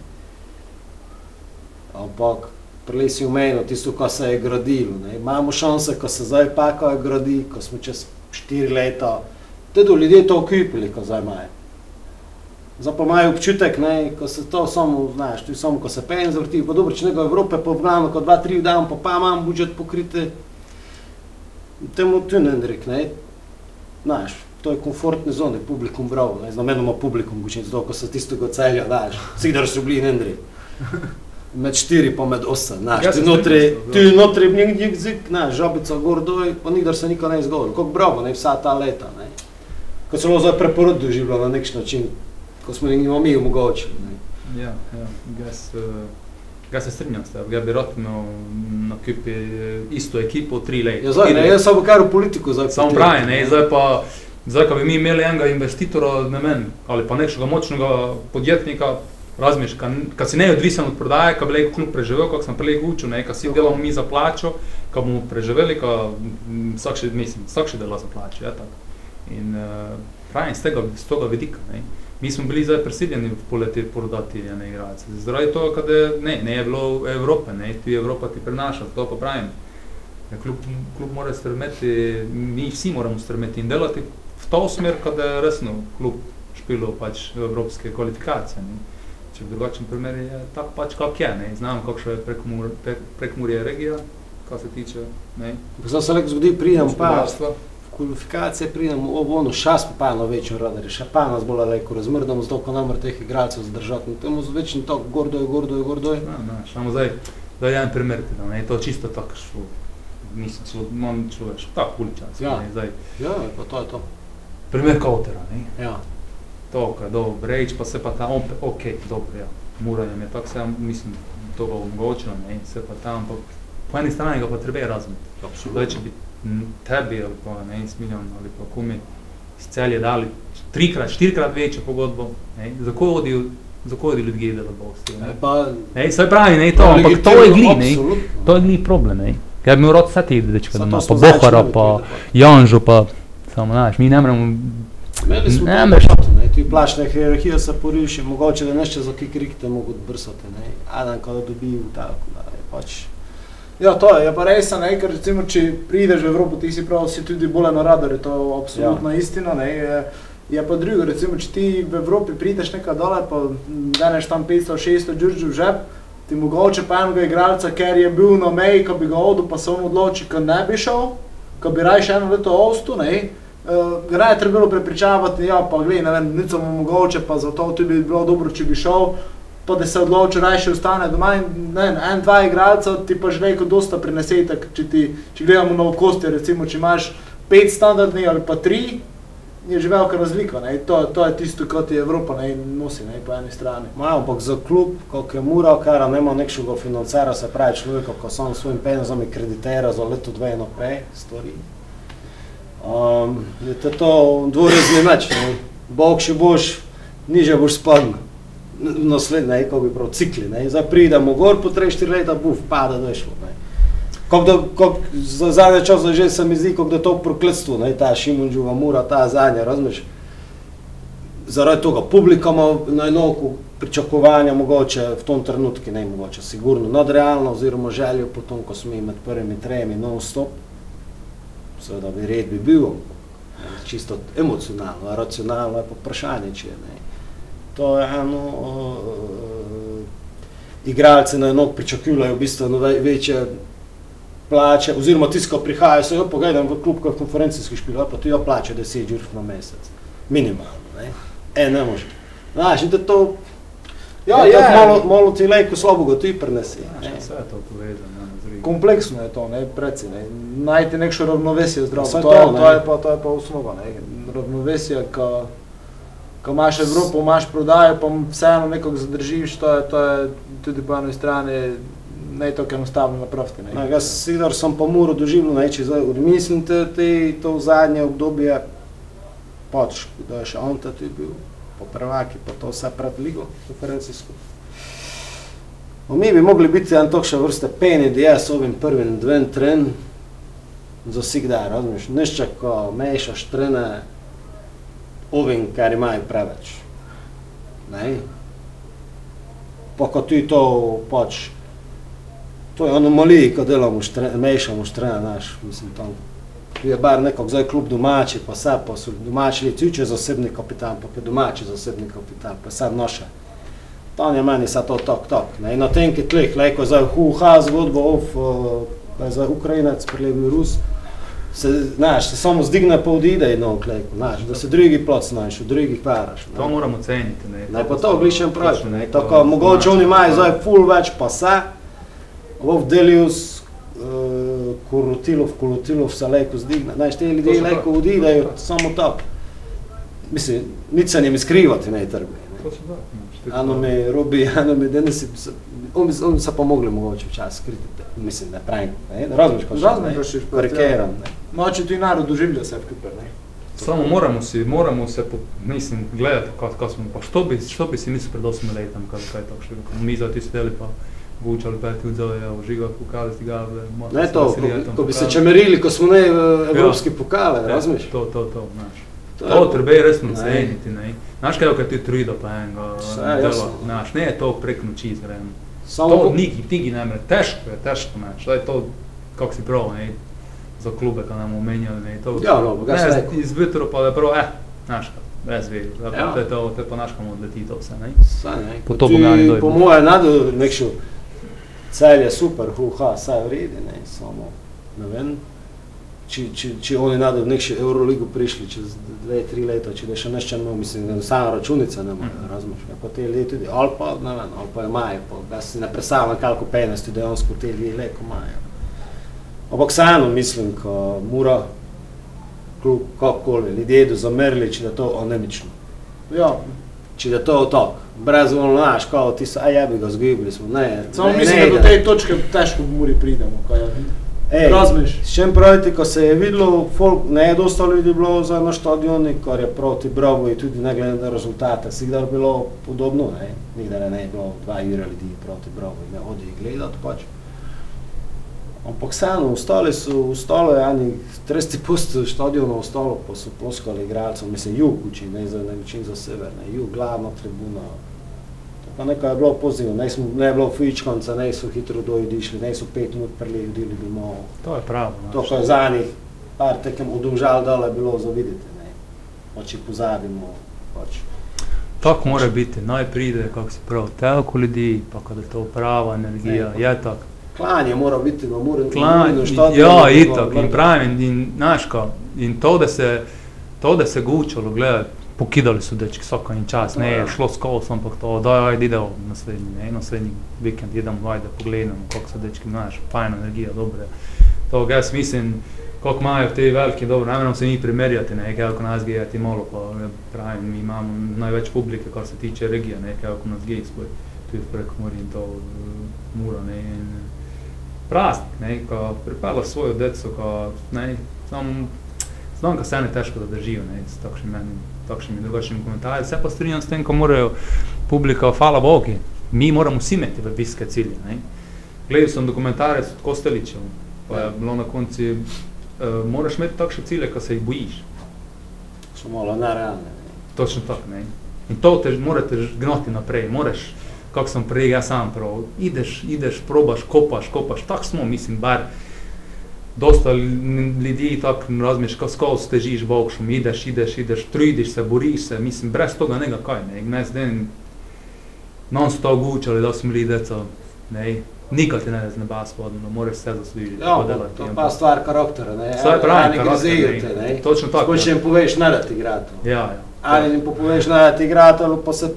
Ampak prej si omenil tisto, ko se je gradilo, ne. Imamo šanse, ko se zdaj paka gradi, ko smo čez štiri leta, tudi ljudje to kupili, ko zdaj imajo. Zdaj pa imajo občutek, ne, ko se to samo, znaš, tu samo, ko se pen zvrti, pa dobro, če nekaj Evrope pa vglavno, ko dva, tri dan, pa pa imam budžet pokrite, temu tu ne rek, ne, znaš, to je komfortne zone, publikum bravo, ne, znamenoma publikum, gučen zdaj, ko se tistega celja, znaš, vsi so bili ne rek. Med štiri pa med osem, znaš, Ja, ti notri, ti notri nekaj jezik, znaš, žobica gor doj, pa nikdar se nikoli ne izgovoril, kako bravo, ne, vsa ta leta, ne. Ko se zdaj preporod doživljalo na nek način, ko smo jim mi omogočili. Ja, ja, jaz, uh, jaz se strinjam s tem, jaz bi rad imel na kupi isto ekipo tri leta. Ja, zdaj, ne, jaz samo kar v politiko zdaj Samo pravi, ne, zdaj pa, zdaj, ko bi mi imeli enega investitora, ne vem, ali pa nekega močnega podjetnika, razmiš, kad si neodvisen od prodaje, kad bi lahko klub preživel, kako sem prej učil, ne, kad si delamo mi za plačo, kad bomo preživeli, kad vsak še, mislim, vsak še dela za plačo, ja, tako. In uh, pravim, z tega, z tega vidika, ne. Mi smo bili zdaj prisiljeni v poleti prodati ene igralce. Zaradi tega, kad je, ne, ne je bilo Evrope, ne, tu Evropa ti prenaša, to pa pravim. Ja, klub, klub mora stremeti, mi vsi moramo stremeti in delati v to smer, kada je resno klub špilo pač evropske kvalifikacije. Ne. Če v drugačnem primeru je tako pač kak je, ne. Znam, kakšno je Prekmur, Pre- Prekmurje regija, kar se tiče, ne, Zdaj se lahko zgodi, pridem pa v kvalifikacije, pridem v ono šas, pa eno večjo radarje, še pa nas bolj leko razmrdamo, zato ko nam teh igralcev zdržati, in temu z večnim tok, gordo je, gordo je, gordo je. No, no, samo zdaj, zdaj en primer dam, ne, to je čisto tako šlo, mislim, celo, imam človeš, tako uličansko, Ja. ne, zdaj, Ja, pa to je to. primer Kautera, ne, Ja. To, kaj dobro, reč pa se pa tam, opet, ok, dobro, ja, Muranje je tako se, ja, mislim, to ga omogočilo, ne, se pa tam, ampak po eni strani ga pa treba razumeti. Zdaj, če bi tebi ali pa ne, en milijon ali pa kumi iz celje dali trikrat, štirikrat večjo pogodbo, ne, za koga odijo, za koga odijo ljudje delati v Avstriji, ne. Pa, Ne, saj pravi, ne, to, ampak to je gli, ne, to je gli problem, ne. Ja bi imel rad vse te dečke Samo doma, to pa Bohara, pa Janžo, pa, samo, znaš, mi ne moremo, Ne, ne, meš- ne, ti plačna hierarhija se poriši, mogoče da nešto za kikrik te mogu brsati, ne, Adam kada dobi v tako, da je pač, Ja, to je, je pa res, ne, ker recimo, če prideš v Evropo, ti si prav, si tudi bolj na radarju, to je absolutna ja. istina, ne, je, je pa drugo, recimo, če ti v Evropi prideš nekaj dole, pa deneš tam 500-600 džuržu v žep, ti mogoče pa enega igralca, ker je bil na meji, ko bi ga odil, pa se on odloči, ko ne bi šel, ko bi raje še eno leto ostal, ne, uh, ga je trebalo prepričavati, ja, pa glej, ne vem, nič mu mogoče, pa zato tudi bi bilo dobro, če bi šel, pa da se odloči, raje še ostane doma in ne, vem, en, dva igralca ti pa že veliko dosta prinese, tako če, ti, če gledamo na okosti, recimo, če imaš pet standardnih ali pa tri, je že velika razlika, ne, to, to je tisto, kot je Evropa ne, nosi, ne, po eni strani. Ma, ampak za klub, koliko je Mura, kar nema nekšega financera, se pravi človeka, ko sam svojim penzami kreditera za leto dve naprej, stvari. Um, je to, to dvorezni meč, ne. Bog še boš, niže boš spadl. Naslednje, kako bi prav, cikli, ne. Zdaj pridemo gor, po 3-4 leta, buf, pada došlo, ne. Kako da, kako, za zadnje časa že se mi zdi, kako da to prokletstvo, ne, ta Šimunđuva Mura, ta zadnja, razumeš? zaradi tega publika ima na enako pričakovanja, mogoče v tom trenutku, ne mogoče, sigurno nadrealno, oziroma željo po tom, ko smo mi med prvimi tremi non-stop, seveda bi red bi bil, čisto emocionalno, racionalno je pa vprašanje, če je, ne. To je eno, uh, igralci na enako pričakujejo bistveno ve- večje plače, oziroma tisti, ko prihajajo, se jo pogledam v klub, kot konferencijski špil, pa ti jo plače 10 ur na mesec, minimalno, ne. E, ne može. Znaš, da to, Ja, ja, malo, malo ti lejko slabega ti prenesi. Znaš, vse je to povezano. Kompleksno je to, ne, preci, ne. Najti nekšno ravnovesje zdravo. Saj To, to, je, to, je pa, to je pa osnova, ne. Ravnovesje, ko, ko imaš Evropo, imaš prodajo, pa vseeno nekoga zadržiš, to je, to je tudi po eni strani ne tako enostavno napraviti. Ne. Jaz sicer sem pa moral doživljati, ne, če zdaj odmislim te, te, to zadnje obdobje, pač, da je še Anta tu bil, po prvaki, pa to vse pred ligo, konferencijsko. Mi bi mogli biti en takšne vrste peni, da jaz ovim prvim dvem tren za vsikdaj, razumiješ, nišče, ko mešaš trene ovim, kar imajo preveč. Ne? Pa ko ti to pač To je anomalija, ko delamo, štre, mešamo štrene, znaš, mislim tam. Tu je bar nekako zdaj klub domači, pa vse, pa so domači licuče zasebni kapitan, pa pa domači zasebni kapitan, pa vse naše. Tam je meni sa to tok, tok. Ne? In na tenki tleh, lejko zdaj huha zgodbo, of, uh, da je zdaj Ukrajinac, prelevi Rus, se, znaš, se samo zdigne pa odide in no, klejko, znaš, da se drugi plot znaš, v drugih paraš. To moramo ceniti. Ne, Ne, pa to blišem pravi, ne, tako mogoče oni imajo zdaj ful več pa se, Vov Delius, uh, Kurutilov, Kurutilov se lejko zdigne, znaš, te ljudje lejko tako. odidejo samo tako. Mislim, nič se njim skrivati ne trbi. To se da, Ano me robi, <laughs> ano me denesi, on bi, on bi se pa mogli mogoče včasih skriti, da- mislim, ne pravim, ne, šiš, pa, karikiram, ne. Moče ti narod doživlja vse skupaj, ne. Samo moramo si, moramo se, po, mislim, gledati, kako, kako smo, pa što bi, što bi si mislil pred 8 letom, kada kaj takšnega, ko mi za ti sedeli pa vučali peti udzove, evo, žiga, pokali ti ga, Ne to, ko, ko bi se čemerili, ko smo ne v evropski pokale, Ja, razumeš? To, to, to, znaš. To To je- treba resno Ne. ceniti, ne. Znaš kaj, kad ti trudo pa enega dela, znaš, ne je to prek noči zgrajeno. Samo To po- niki, tigi ne more, težko je, težko, znaš, to je to, kako si prav, ne, za klube, kad nam omenjali, ne, to. Ja, no, ga se ne, rekel. iz Vitro pa da je prav, eh, znaš, kaj, brez veze, da Ja. to je to, to je pa naš komu odleti to vse, ne. Saj ne, Po to ti, Bogani dojme. Po moje nadu nekšo cel je super, huha, saj v redi, ne, samo, ne vem, či, či, či oni nadu v nekšo Euroligu prišli čez dve, tri leta, če da še nešče imel, mislim, da samo računice ne imajo, Mhm. razumeš, ja, pa te ljudje tudi, ali pa, ne vem, ali pa imajo, pa jaz si ne predstavljam, koliko penosti dejansko te ljudje leko imajo. Ampak vseeno mislim, ko mora klub, kakokoli, ljudje idu zamerili, če da to anemično. Ja, Če da to tako, brez ono, znaš, kao ti se, aj ja bi ga zgubili smo, ne. samo ne, mislim, ne da do te točke težko v Muri pridemo, kaj je. Ej, Razumeš? S čem pravite, ko se je videlo, folk, ne je dosta ljudi bilo za na stadioni, kar je proti Bravo in tudi ne glede na rezultate, sigdar bilo podobno, ne, nikdar ne je bilo dva jura ljudi proti Bravo in ne odi gledati pač. Ampak vseeno, ostali so, ostalo je eni 30% stadiona ostalo, pa so ploskali igralcem, mislim, jug uči, ne za ne učin za sever, ne, jug, glavna tribuna. Pa nekaj je bilo pozitivno, ne, smo, ne je bilo fičkanca, ne so hitro dojdi išli, ne so pet minut prelegli domov. To je pravo, znaš. To, kar je zadnjih par tekem odumžal dole, je bilo za videti, ne. Pač jih pozabimo, pač. Tako mora biti, naj pride, kako si prav, toliko ljudi, pa kada je to prava energija, Ne, je tako. Klanje mora biti na Muri, Klan, na stadionu, ja, itak, in pravim, in, znaš ko, in to da se, to da se gučalo, gledaj, pokidali su dečki vsako in čas, ne, je šlo skozi, ampak to, daj, ajde, idemo naslednji, ne, naslednji vikend, idemo, ajde, pogledamo, kako so dečki, znaš, fajna energija, dobre. To, jaz mislim, koliko imajo te veliki, dobro, ne moramo se njih primerjati, ne, kako nas gledati malo, pa ja, pravim, mi imamo največ publike, kar se tiče regije, ne, kako nas gledati svoj, tu v Prekmurju in to Muro, ne, in, praznik, ne, ko pripela svojo deco, ko, ne, sam, znam, ko se ne težko da držijo, ne, s takšnimi, meni, takšnimi drugačnimi komentarji, se pa strinjam s tem, ko morajo publika, hvala Bogi, mi moramo vsi imeti v viske cilje, ne. Gledal sem dokumentarec od Kosteličev, pa je bilo na konci, uh, moraš imeti takšne cilje, ko se jih bojiš. So malo nerealne. ne. Točno tako, ne. In to te morate gnoti naprej, moraš, kako sem prej jaz sam prav, ideš, ideš, probaš, kopaš, kopaš, tako smo, mislim, bar dosta ljudi tako razmišljaš, ko skozi težiš bokšom, ideš, ideš, ideš, trudiš se, boriš se, mislim, brez toga nega kaj, ne, ne zdaj non stop gučali, da smo bili deco, ne, nikad ti ne z neba spodno, no, moraš se zaslužiti, Ja, to je pa stvar karaktera, ne. Saj karakter, grezijo ne. te, ne. Točno tako, Skoči ja. jim poveš, ne da ti igra to. Ja, ja. Ali jim poveš, ne da ti igra to, ali pa se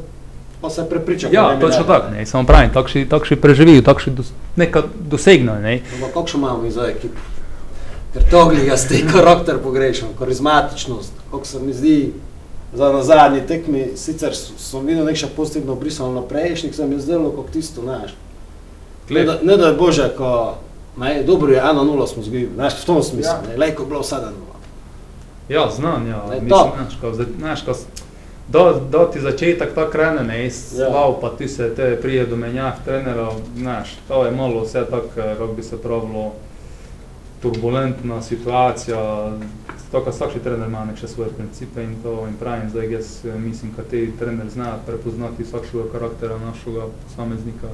pa se prepriča. Ja, da točno tako, ne, samo pravim, takšni, takšni preživijo, takšni dos, nekaj dosegnejo, ne. Ampak kakšno imamo mi za ekipo? Ker to jaz te <laughs> karakter pogrešam, karizmatičnost, kako se mi zdi, za na zadnji tekmi, sicer sem videl nekaj pozitivno brisano na prejšnjih, se mi je zdelo, kako tisto, znaš. Ne, da- ne da je Bože, ko, ne, dobro je, 1-0 smo zgubili, znaš, v tom smislu, Ja. ja. ne, lejko je bilo 7-0. Ja, znam, ja, Ne, mislim, to. znaš, ko, znaš, ko, do, do ti začetek tako krene, ne, Ja. slav, pa ti se te prije do menjav trenerov, znaš, to je malo vse tako, eh, kako bi se pravilo, turbulentna situacija, to, kad vsak trener ima neke svoje principe in to in pravim, zdaj jaz eh, mislim, kad ti trener zna prepoznati vsakšega karaktera našega posameznika,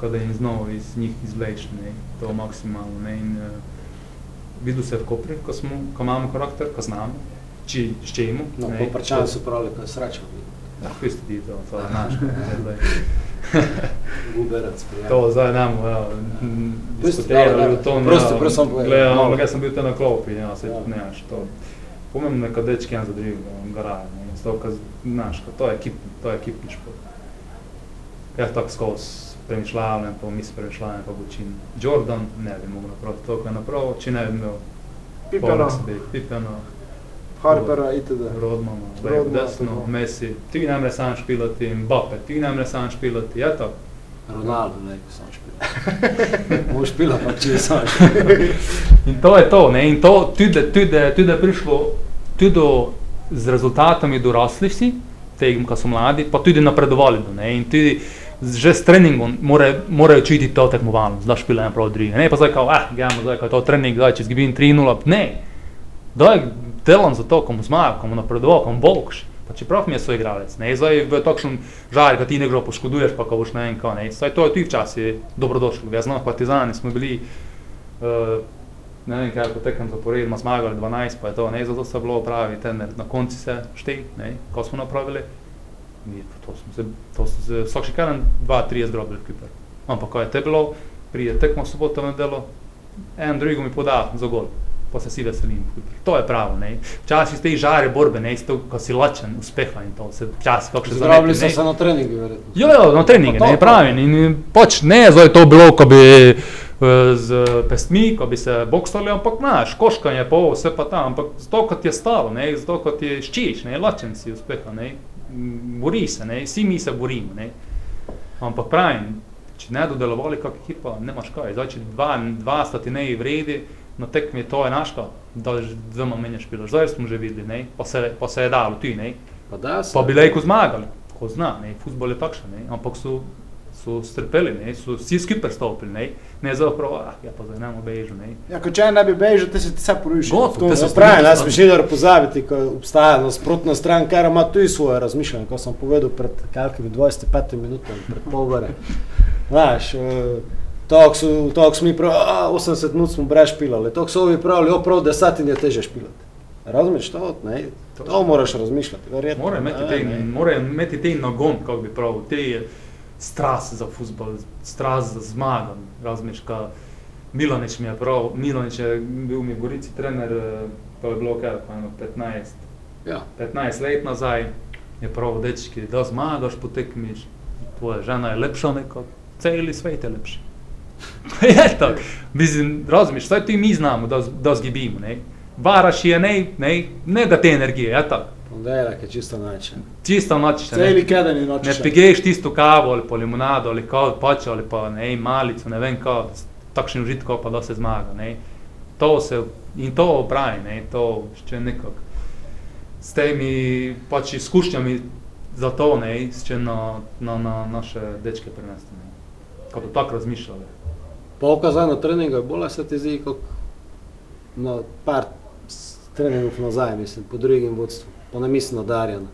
kada jim znova iz njih izvleči, ne, to maksimalno, ne, in eh, videl se v Kopri, ko smo, ko imamo karakter, ko znamo, či, s čemu, No, ne, po prčanju so pravili, ko je sreča, Ja, isto ti to, to je naš, ne, zdaj. Guberac, prijatelj. To zdaj nam, ja, diskutirali o tom, Prosti, ja, povej, gledam, ampak jaz sem bil te na klopi, ja, se Ja. ja. ne, to. Pomembno je, kad dečki en za drugega garajo, ne, zato, kad, znaš, to je ekip, to je ekipni šport. Jaz tako skozi premišljavljam, pa misli premišljavljam, pa učim. Jordan ne bi mogel napraviti toliko napravo, če ne bi imel Pipeno, Pipeno, Harpera itd. Rodmana, levo, Rodman, desno, tako. Messi, ti ne more sam špilati, Mbappe, ti ne more sam špilati, je to? Ronaldo, ne, ko sam špila. <laughs> Moš špila, pa če je sam <laughs> špila. In to je to, ne? in to tudi, tudi, tudi je prišlo tudi do, z rezultatami dorasli vsi, tem, ko so mladi, pa tudi napredovali. do, Ne? In tudi že s treningom more, morajo čutiti to tekmovalnost, da špilajo prav druge. Ne pa zdaj, kao, ah, gremo zdaj, je to trening, zdaj, če zgibim 3-0, ne. Daj delam za to, komu zmaga, komu napredoval, komu boljši. Pa čeprav mi je svoj igralec, ne, zdaj v takšnem žarju, ko ti nekdo poškoduješ, pa ko boš ne vem kaj, ne, zdaj to je tudi včasih dobrodošlo. Jaz znam, partizani smo bili, uh, ne vem kaj, potekam zaporedno, zmagali 12, pa je to, ne, zato se je bilo pravi trener, na konci se štej, ne, ko smo napravili, mi, to smo se, to smo se, vsak še karen 2-3 zdrobili v Kiper. Ampak ko je te bilo, prije tekmo soboto v nedelo, en drugemu mi poda za gol, pa se si veselim. v Kiper. To je pravo, ne. Včasih te žare borbe, ne, isto, ko si lačen uspeha in to, se včasih kako še Zdravili zaneti, so se na treningu, verjetno. Jo, jo, na Pa to, ne, to. pravim. In pač ne, zdaj to bilo, ko bi eh, z pestmi, ko bi se boksali, ampak znaš, koškanje, pa ovo, vse pa tam, ampak zato, kot je stalo, ne, zato, kot je ščiš, ne, lačen si uspeha, ne, bori se, ne, vsi mi se borimo, ne. Ampak pravim, če ne dodelovali kot ekipa, nemaš kaj, zdaj, če dva, dva sta ti ne vredi, na tekmi to je naška, da že dvema menjaš špilaš, zdaj smo že videli, ne, pa se, pa se je dalo, ti, ne. Pa da se. Pa bi lahko zmagali, ko zna, ne, futbol je takšen, ne, ampak so, so strpeli, ne, so vsi skupaj stopili, ne, ne za prav, ah, ja pa zdaj ne bomo bežali, ne. Ja, ko če ne bi bežal, ti se ti vse poruši. Te se Ja, pravim, jaz bi želel pozabiti, ko obstaja nasprotna stran, ker ima tudi svoje razmišljanje, kot sem povedal pred kakimi 25 minutami, pred pol ure. Znaš, eh, tako so, tako smo mi prav, a, 80 minut smo brez špilali, tako so ovi pravili, o prav desetin je teže špilati. Razumeš to? Ne? To moraš razmišljati, verjetno. Mora imeti te, mora imeti te nagon, kako bi pravil, te strast za futbol, strast za zmago, razumeš, ka Milanič mi je prav, Milanič je bil mi Gorici trener, eh, to je bilo kaj, pa eno 15, Ja. 15 let nazaj, je prav, dečki, da zmagaš, potekmiš, tvoja žena je lepša neko, celi svet je lepši. <laughs> je tako, mislim, razumiješ, saj ti mi znamo, da, zgibimo, ne. Varaš je ne, ne, ne da te energije, je tako. Ponedeljek je čisto način. Čisto noč, Celi keden in ne noč. pigeš tisto kavo ali pa limonado ali kao pač ali pa ne, malico, ne vem kao, s takšnim užitkom pa da se zmaga, ne. To se, in to pravi, ne, to še nekako. S temi pač izkušnjami za to, ne, še na, na, na naše dečke prenesti, ne. Ko bi tako razmišljali. Pokazaj na treningu je bolj se ti zdi, kot na par treningov nazaj, mislim, po drugim vodstvu. Pa ne mislim na Darjana.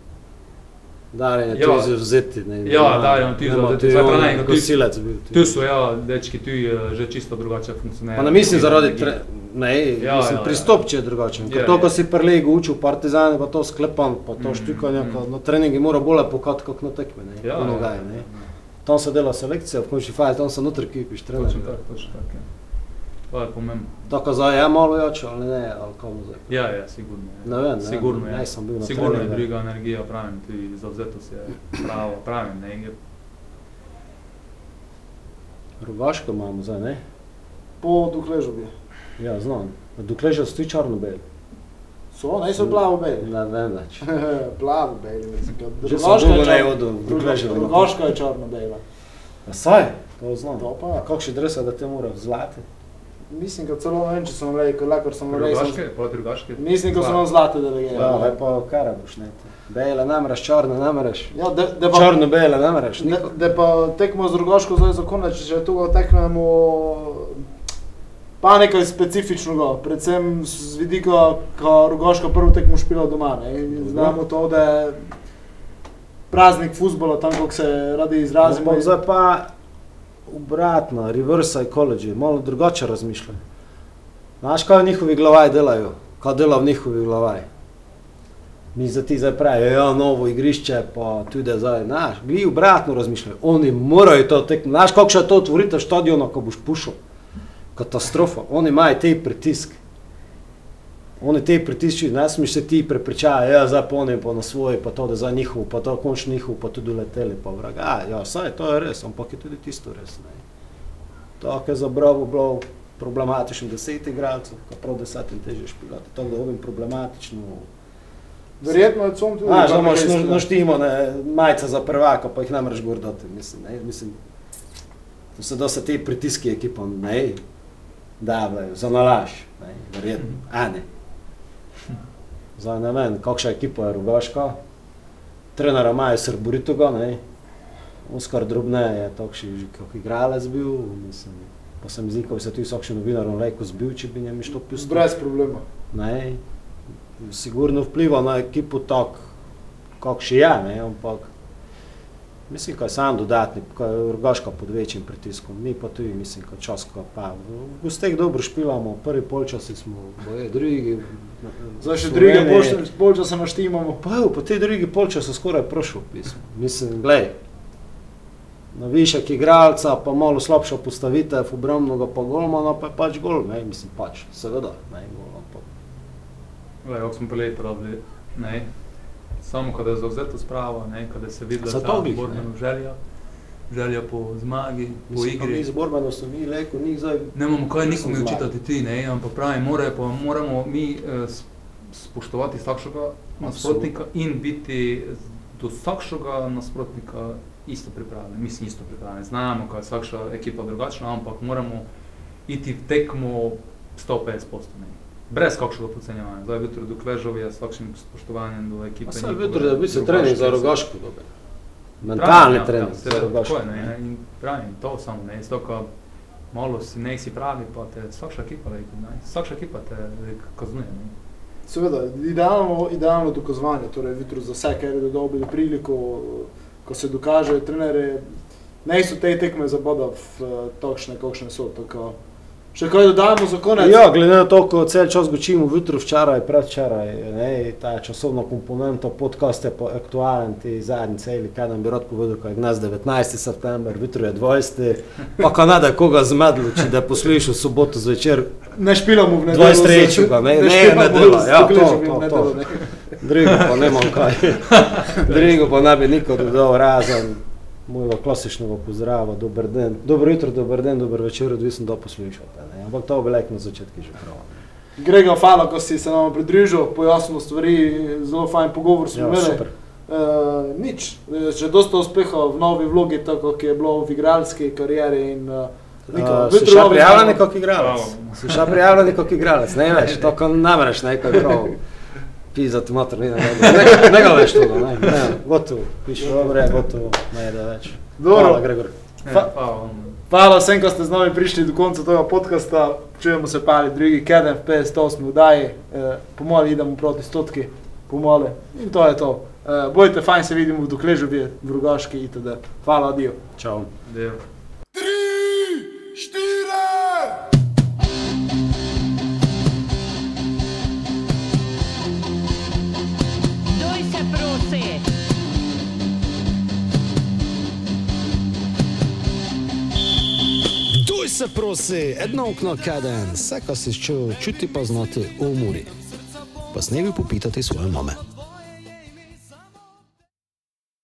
Darjan je Ja. tu izvzeti. Ne, Ja, Darjan je saj on pravim, tu- Kosilec bil. Tu so, ja, dečki tu eh, že čisto drugače funkcionirajo. Pa ne mislim zaradi tre... Ne, Ja, mislim, ja, ja. pristop če je drugačen. Je, Ker to, ko je. si prelego učil partizane, pa to sklepan, pa to Mm, štukanje, mm. na treningi mora bolje pokati, kot na tekme, ne, Ja, ja, ja, ne. ja. Tam se dela selekcija, v končni fazi, tam se noter kipiš, Točno trener. tako, točno tako. ja. To je pomembno. Tako zdaj je malo več, ali ne, ali komu zdaj. Ja, ja, sigurno. Je. Ne vem, ne, sigurno je. nisem bil na sigurno je treningu. druga energija, pravim, tudi zavzetost je prava, pravim, ne. Je, Rogaško imamo zdaj, ne? Po Dukležovi. Ja, znam. Dokler že stoji črno-bel. So, ne so <laughs> plavo beli. Ne vem več. plavo beli, mislim. sem dolgo je ne črno-. Rogaška je črno-bela. Ja, Saj, to znam. To pa. Kakšne drese, da te mora zlati? Mislim, da celo ne vem, če sem rekel, lakor sem rekel. Drugaške, proti drugaške. Mislim, da so nam zlate Ja, delegirali. lepo kara boš ne. Bele ne mreš, črne ne mreš. Ja, da, da pa, Črno-bele ne mreš. da, da pa tekmo z zdaj za konec, če tu tekmemo pa nekaj specifičnega, predvsem z vidika, ko Rogaška prvo tekmo špila doma. Ne? In znamo to, da je praznik futbola, tam kako se radi izrazimo. Ampak zdaj pa obratno, reverse psychology, malo drugače razmišljajo. Znaš, kaj v njihovi glavaj delajo, kaj dela v njihovi glavaj. Mi za ti zdaj pravijo, ja, novo igrišče, pa tudi zdaj, znaš, gli obratno razmišljajo. Oni morajo to tekmo, znaš, kako še to otvorite stadiona, ko boš pušil. Katastrofa, oni imajo te pritisk. Oni te pritišči, ne smeš se ti prepričati, ja, zdaj ponem pa na svoj, pa to, da za njihov, pa to končno njihov, pa tudi leteli, pa vraga. A, ja, saj, to je res, ampak je tudi tisto res. Ne. To, kar je za Bravo bilo problematično, deset igralcev, ko prav desetim teže špilati, to, da ovim problematično. Verjetno je com tudi. Znaš, da kar imaš nekaj no- noštimo, ne, majca za prvaka, pa jih ne moreš gor dati, mislim, ne, mislim. To se se te pritiski ekipom, ne, davljajo, za nalaž, ne, verjetno, a ne. Zdaj ne vem, kakšna ekipa je Rogaška, trenera imajo Srboritoga, ne, Oskar Drobne je takšni že kot igralec bil, mislim, pa se mi zdi, ko bi se tudi vsak novinar lajko zbil, če bi njemu što pustil. Brez problema. Ne, sigurno vpliva na ekipo tako, kako še je, ne, ampak mislim, da je sam dodatni, ko je Rogaška pod večjim pritiskom, mi pa tudi, mislim, da čas, ko pa v gosteh dobro špilamo, prvi polčasi smo, boje, drugi. Zdaj še Sloveniji- druge polča se naštimamo. Pa evo, po tej drugi polčasu skoraj prošel, mislim. mislim, glej, na višek igralca, pa malo slabša postavitev, obrambnega pa golmana, pa je pač gol, ne, mislim, pač, seveda, ne, gol, ampak. Glej, kako smo prej pravili, ne. Samo kada je zavzeto spravo, ne, kada se vidi, da glih, borbena želja, želja po zmagi, po Mislim, pa Mi igri. z borbenosti, mi leko, njih zdaj Ne imamo kaj nikomu zmagal. učitati ti, ne, ampak pravi, more, pa moramo mi eh, spoštovati takšnega nasprotnika in biti do takšnega nasprotnika isto pripravljeni. Mislim, isto pripravljeni. Znamo, kaj je vsakša ekipa drugačna, ampak moramo iti v tekmo 150%. Ne. Brez kakšnega podcenjevanja. Zdaj, jutro do Kležov je s takšnim spoštovanjem do ekipe. Njihove jutro, da bi se trening za rogaško dober. Pravim, Mentalni ja, trening ja, za seveda, rogaško. tako je, ne, in pravim, to samo, ne, isto ko malo si ne si pravi, pa te vsakša ekipa, ne, vsakša ekipa te kaznuje, ne. Seveda, idealno, idealno dokazovanje, torej vitro za vse, ker je dobili priliko, ko se dokaže, trenere, ne so te tekme za boda v takšne, kakšne so. Tako. Še kaj dodajamo za konec? Ja, glede na to, ko cel čas gočimo, jutro, včeraj, predvčeraj, ne, ta časovna komponenta podcast je pa aktualen, ti zadnji celi, kaj nam bi rad povedal, kaj je gnas 19. september, jutro je 20. Pa Kanada koga zmedlo, če da poslušal soboto zvečer, Ne špilamo v nedeljo. 23. ne, ne, špilamo nedelja, z ja, to, v to, to. ne. Drugo pa ne imam kaj. <laughs> Drugo pa ne bi niko dodal razen mojega klasičnega pozdrava, dober dan, dobro jutro, dober dan, dober večer, odvisno da poslušate. Ne? Ampak to bi lek na začetku že prav. Grega, hvala, ko si se nam pridružil, pojasnil stvari, zelo fajn pogovor smo Ja, imeli. super. Uh, nič, Eh, že dosta uspeha v novi vlogi, tako kot je bilo v igralski karieri. In, uh, Uh, si še prijavljen kot igralec? Si še prijavljen kot igralec, ne veš, to ko namreš nekaj prav. Pizati motor, ne, ne, ne, ne ga veš to, ne, ne, gotovo, piše, dobro gotovo, ne da več. Dobro. Hvala, Gregor. Ne, pa, on, Hvala vsem, ko ste z nami prišli do konca tega podcasta. Čujemo se pa ali drugi keden v 58. vdaji, eh, pomoli idemo proti stotki, pomoli in to je to. Eh, bojte, fajn se vidimo v Dokležovi, v Rogaški itd. Hvala, adijo. Čau. del. Doj se prosi! Duj se prosi, jedno okno kaden, vse, kar si čutil, čuti pa znati umori. Pa s nebi popitati svoje mame.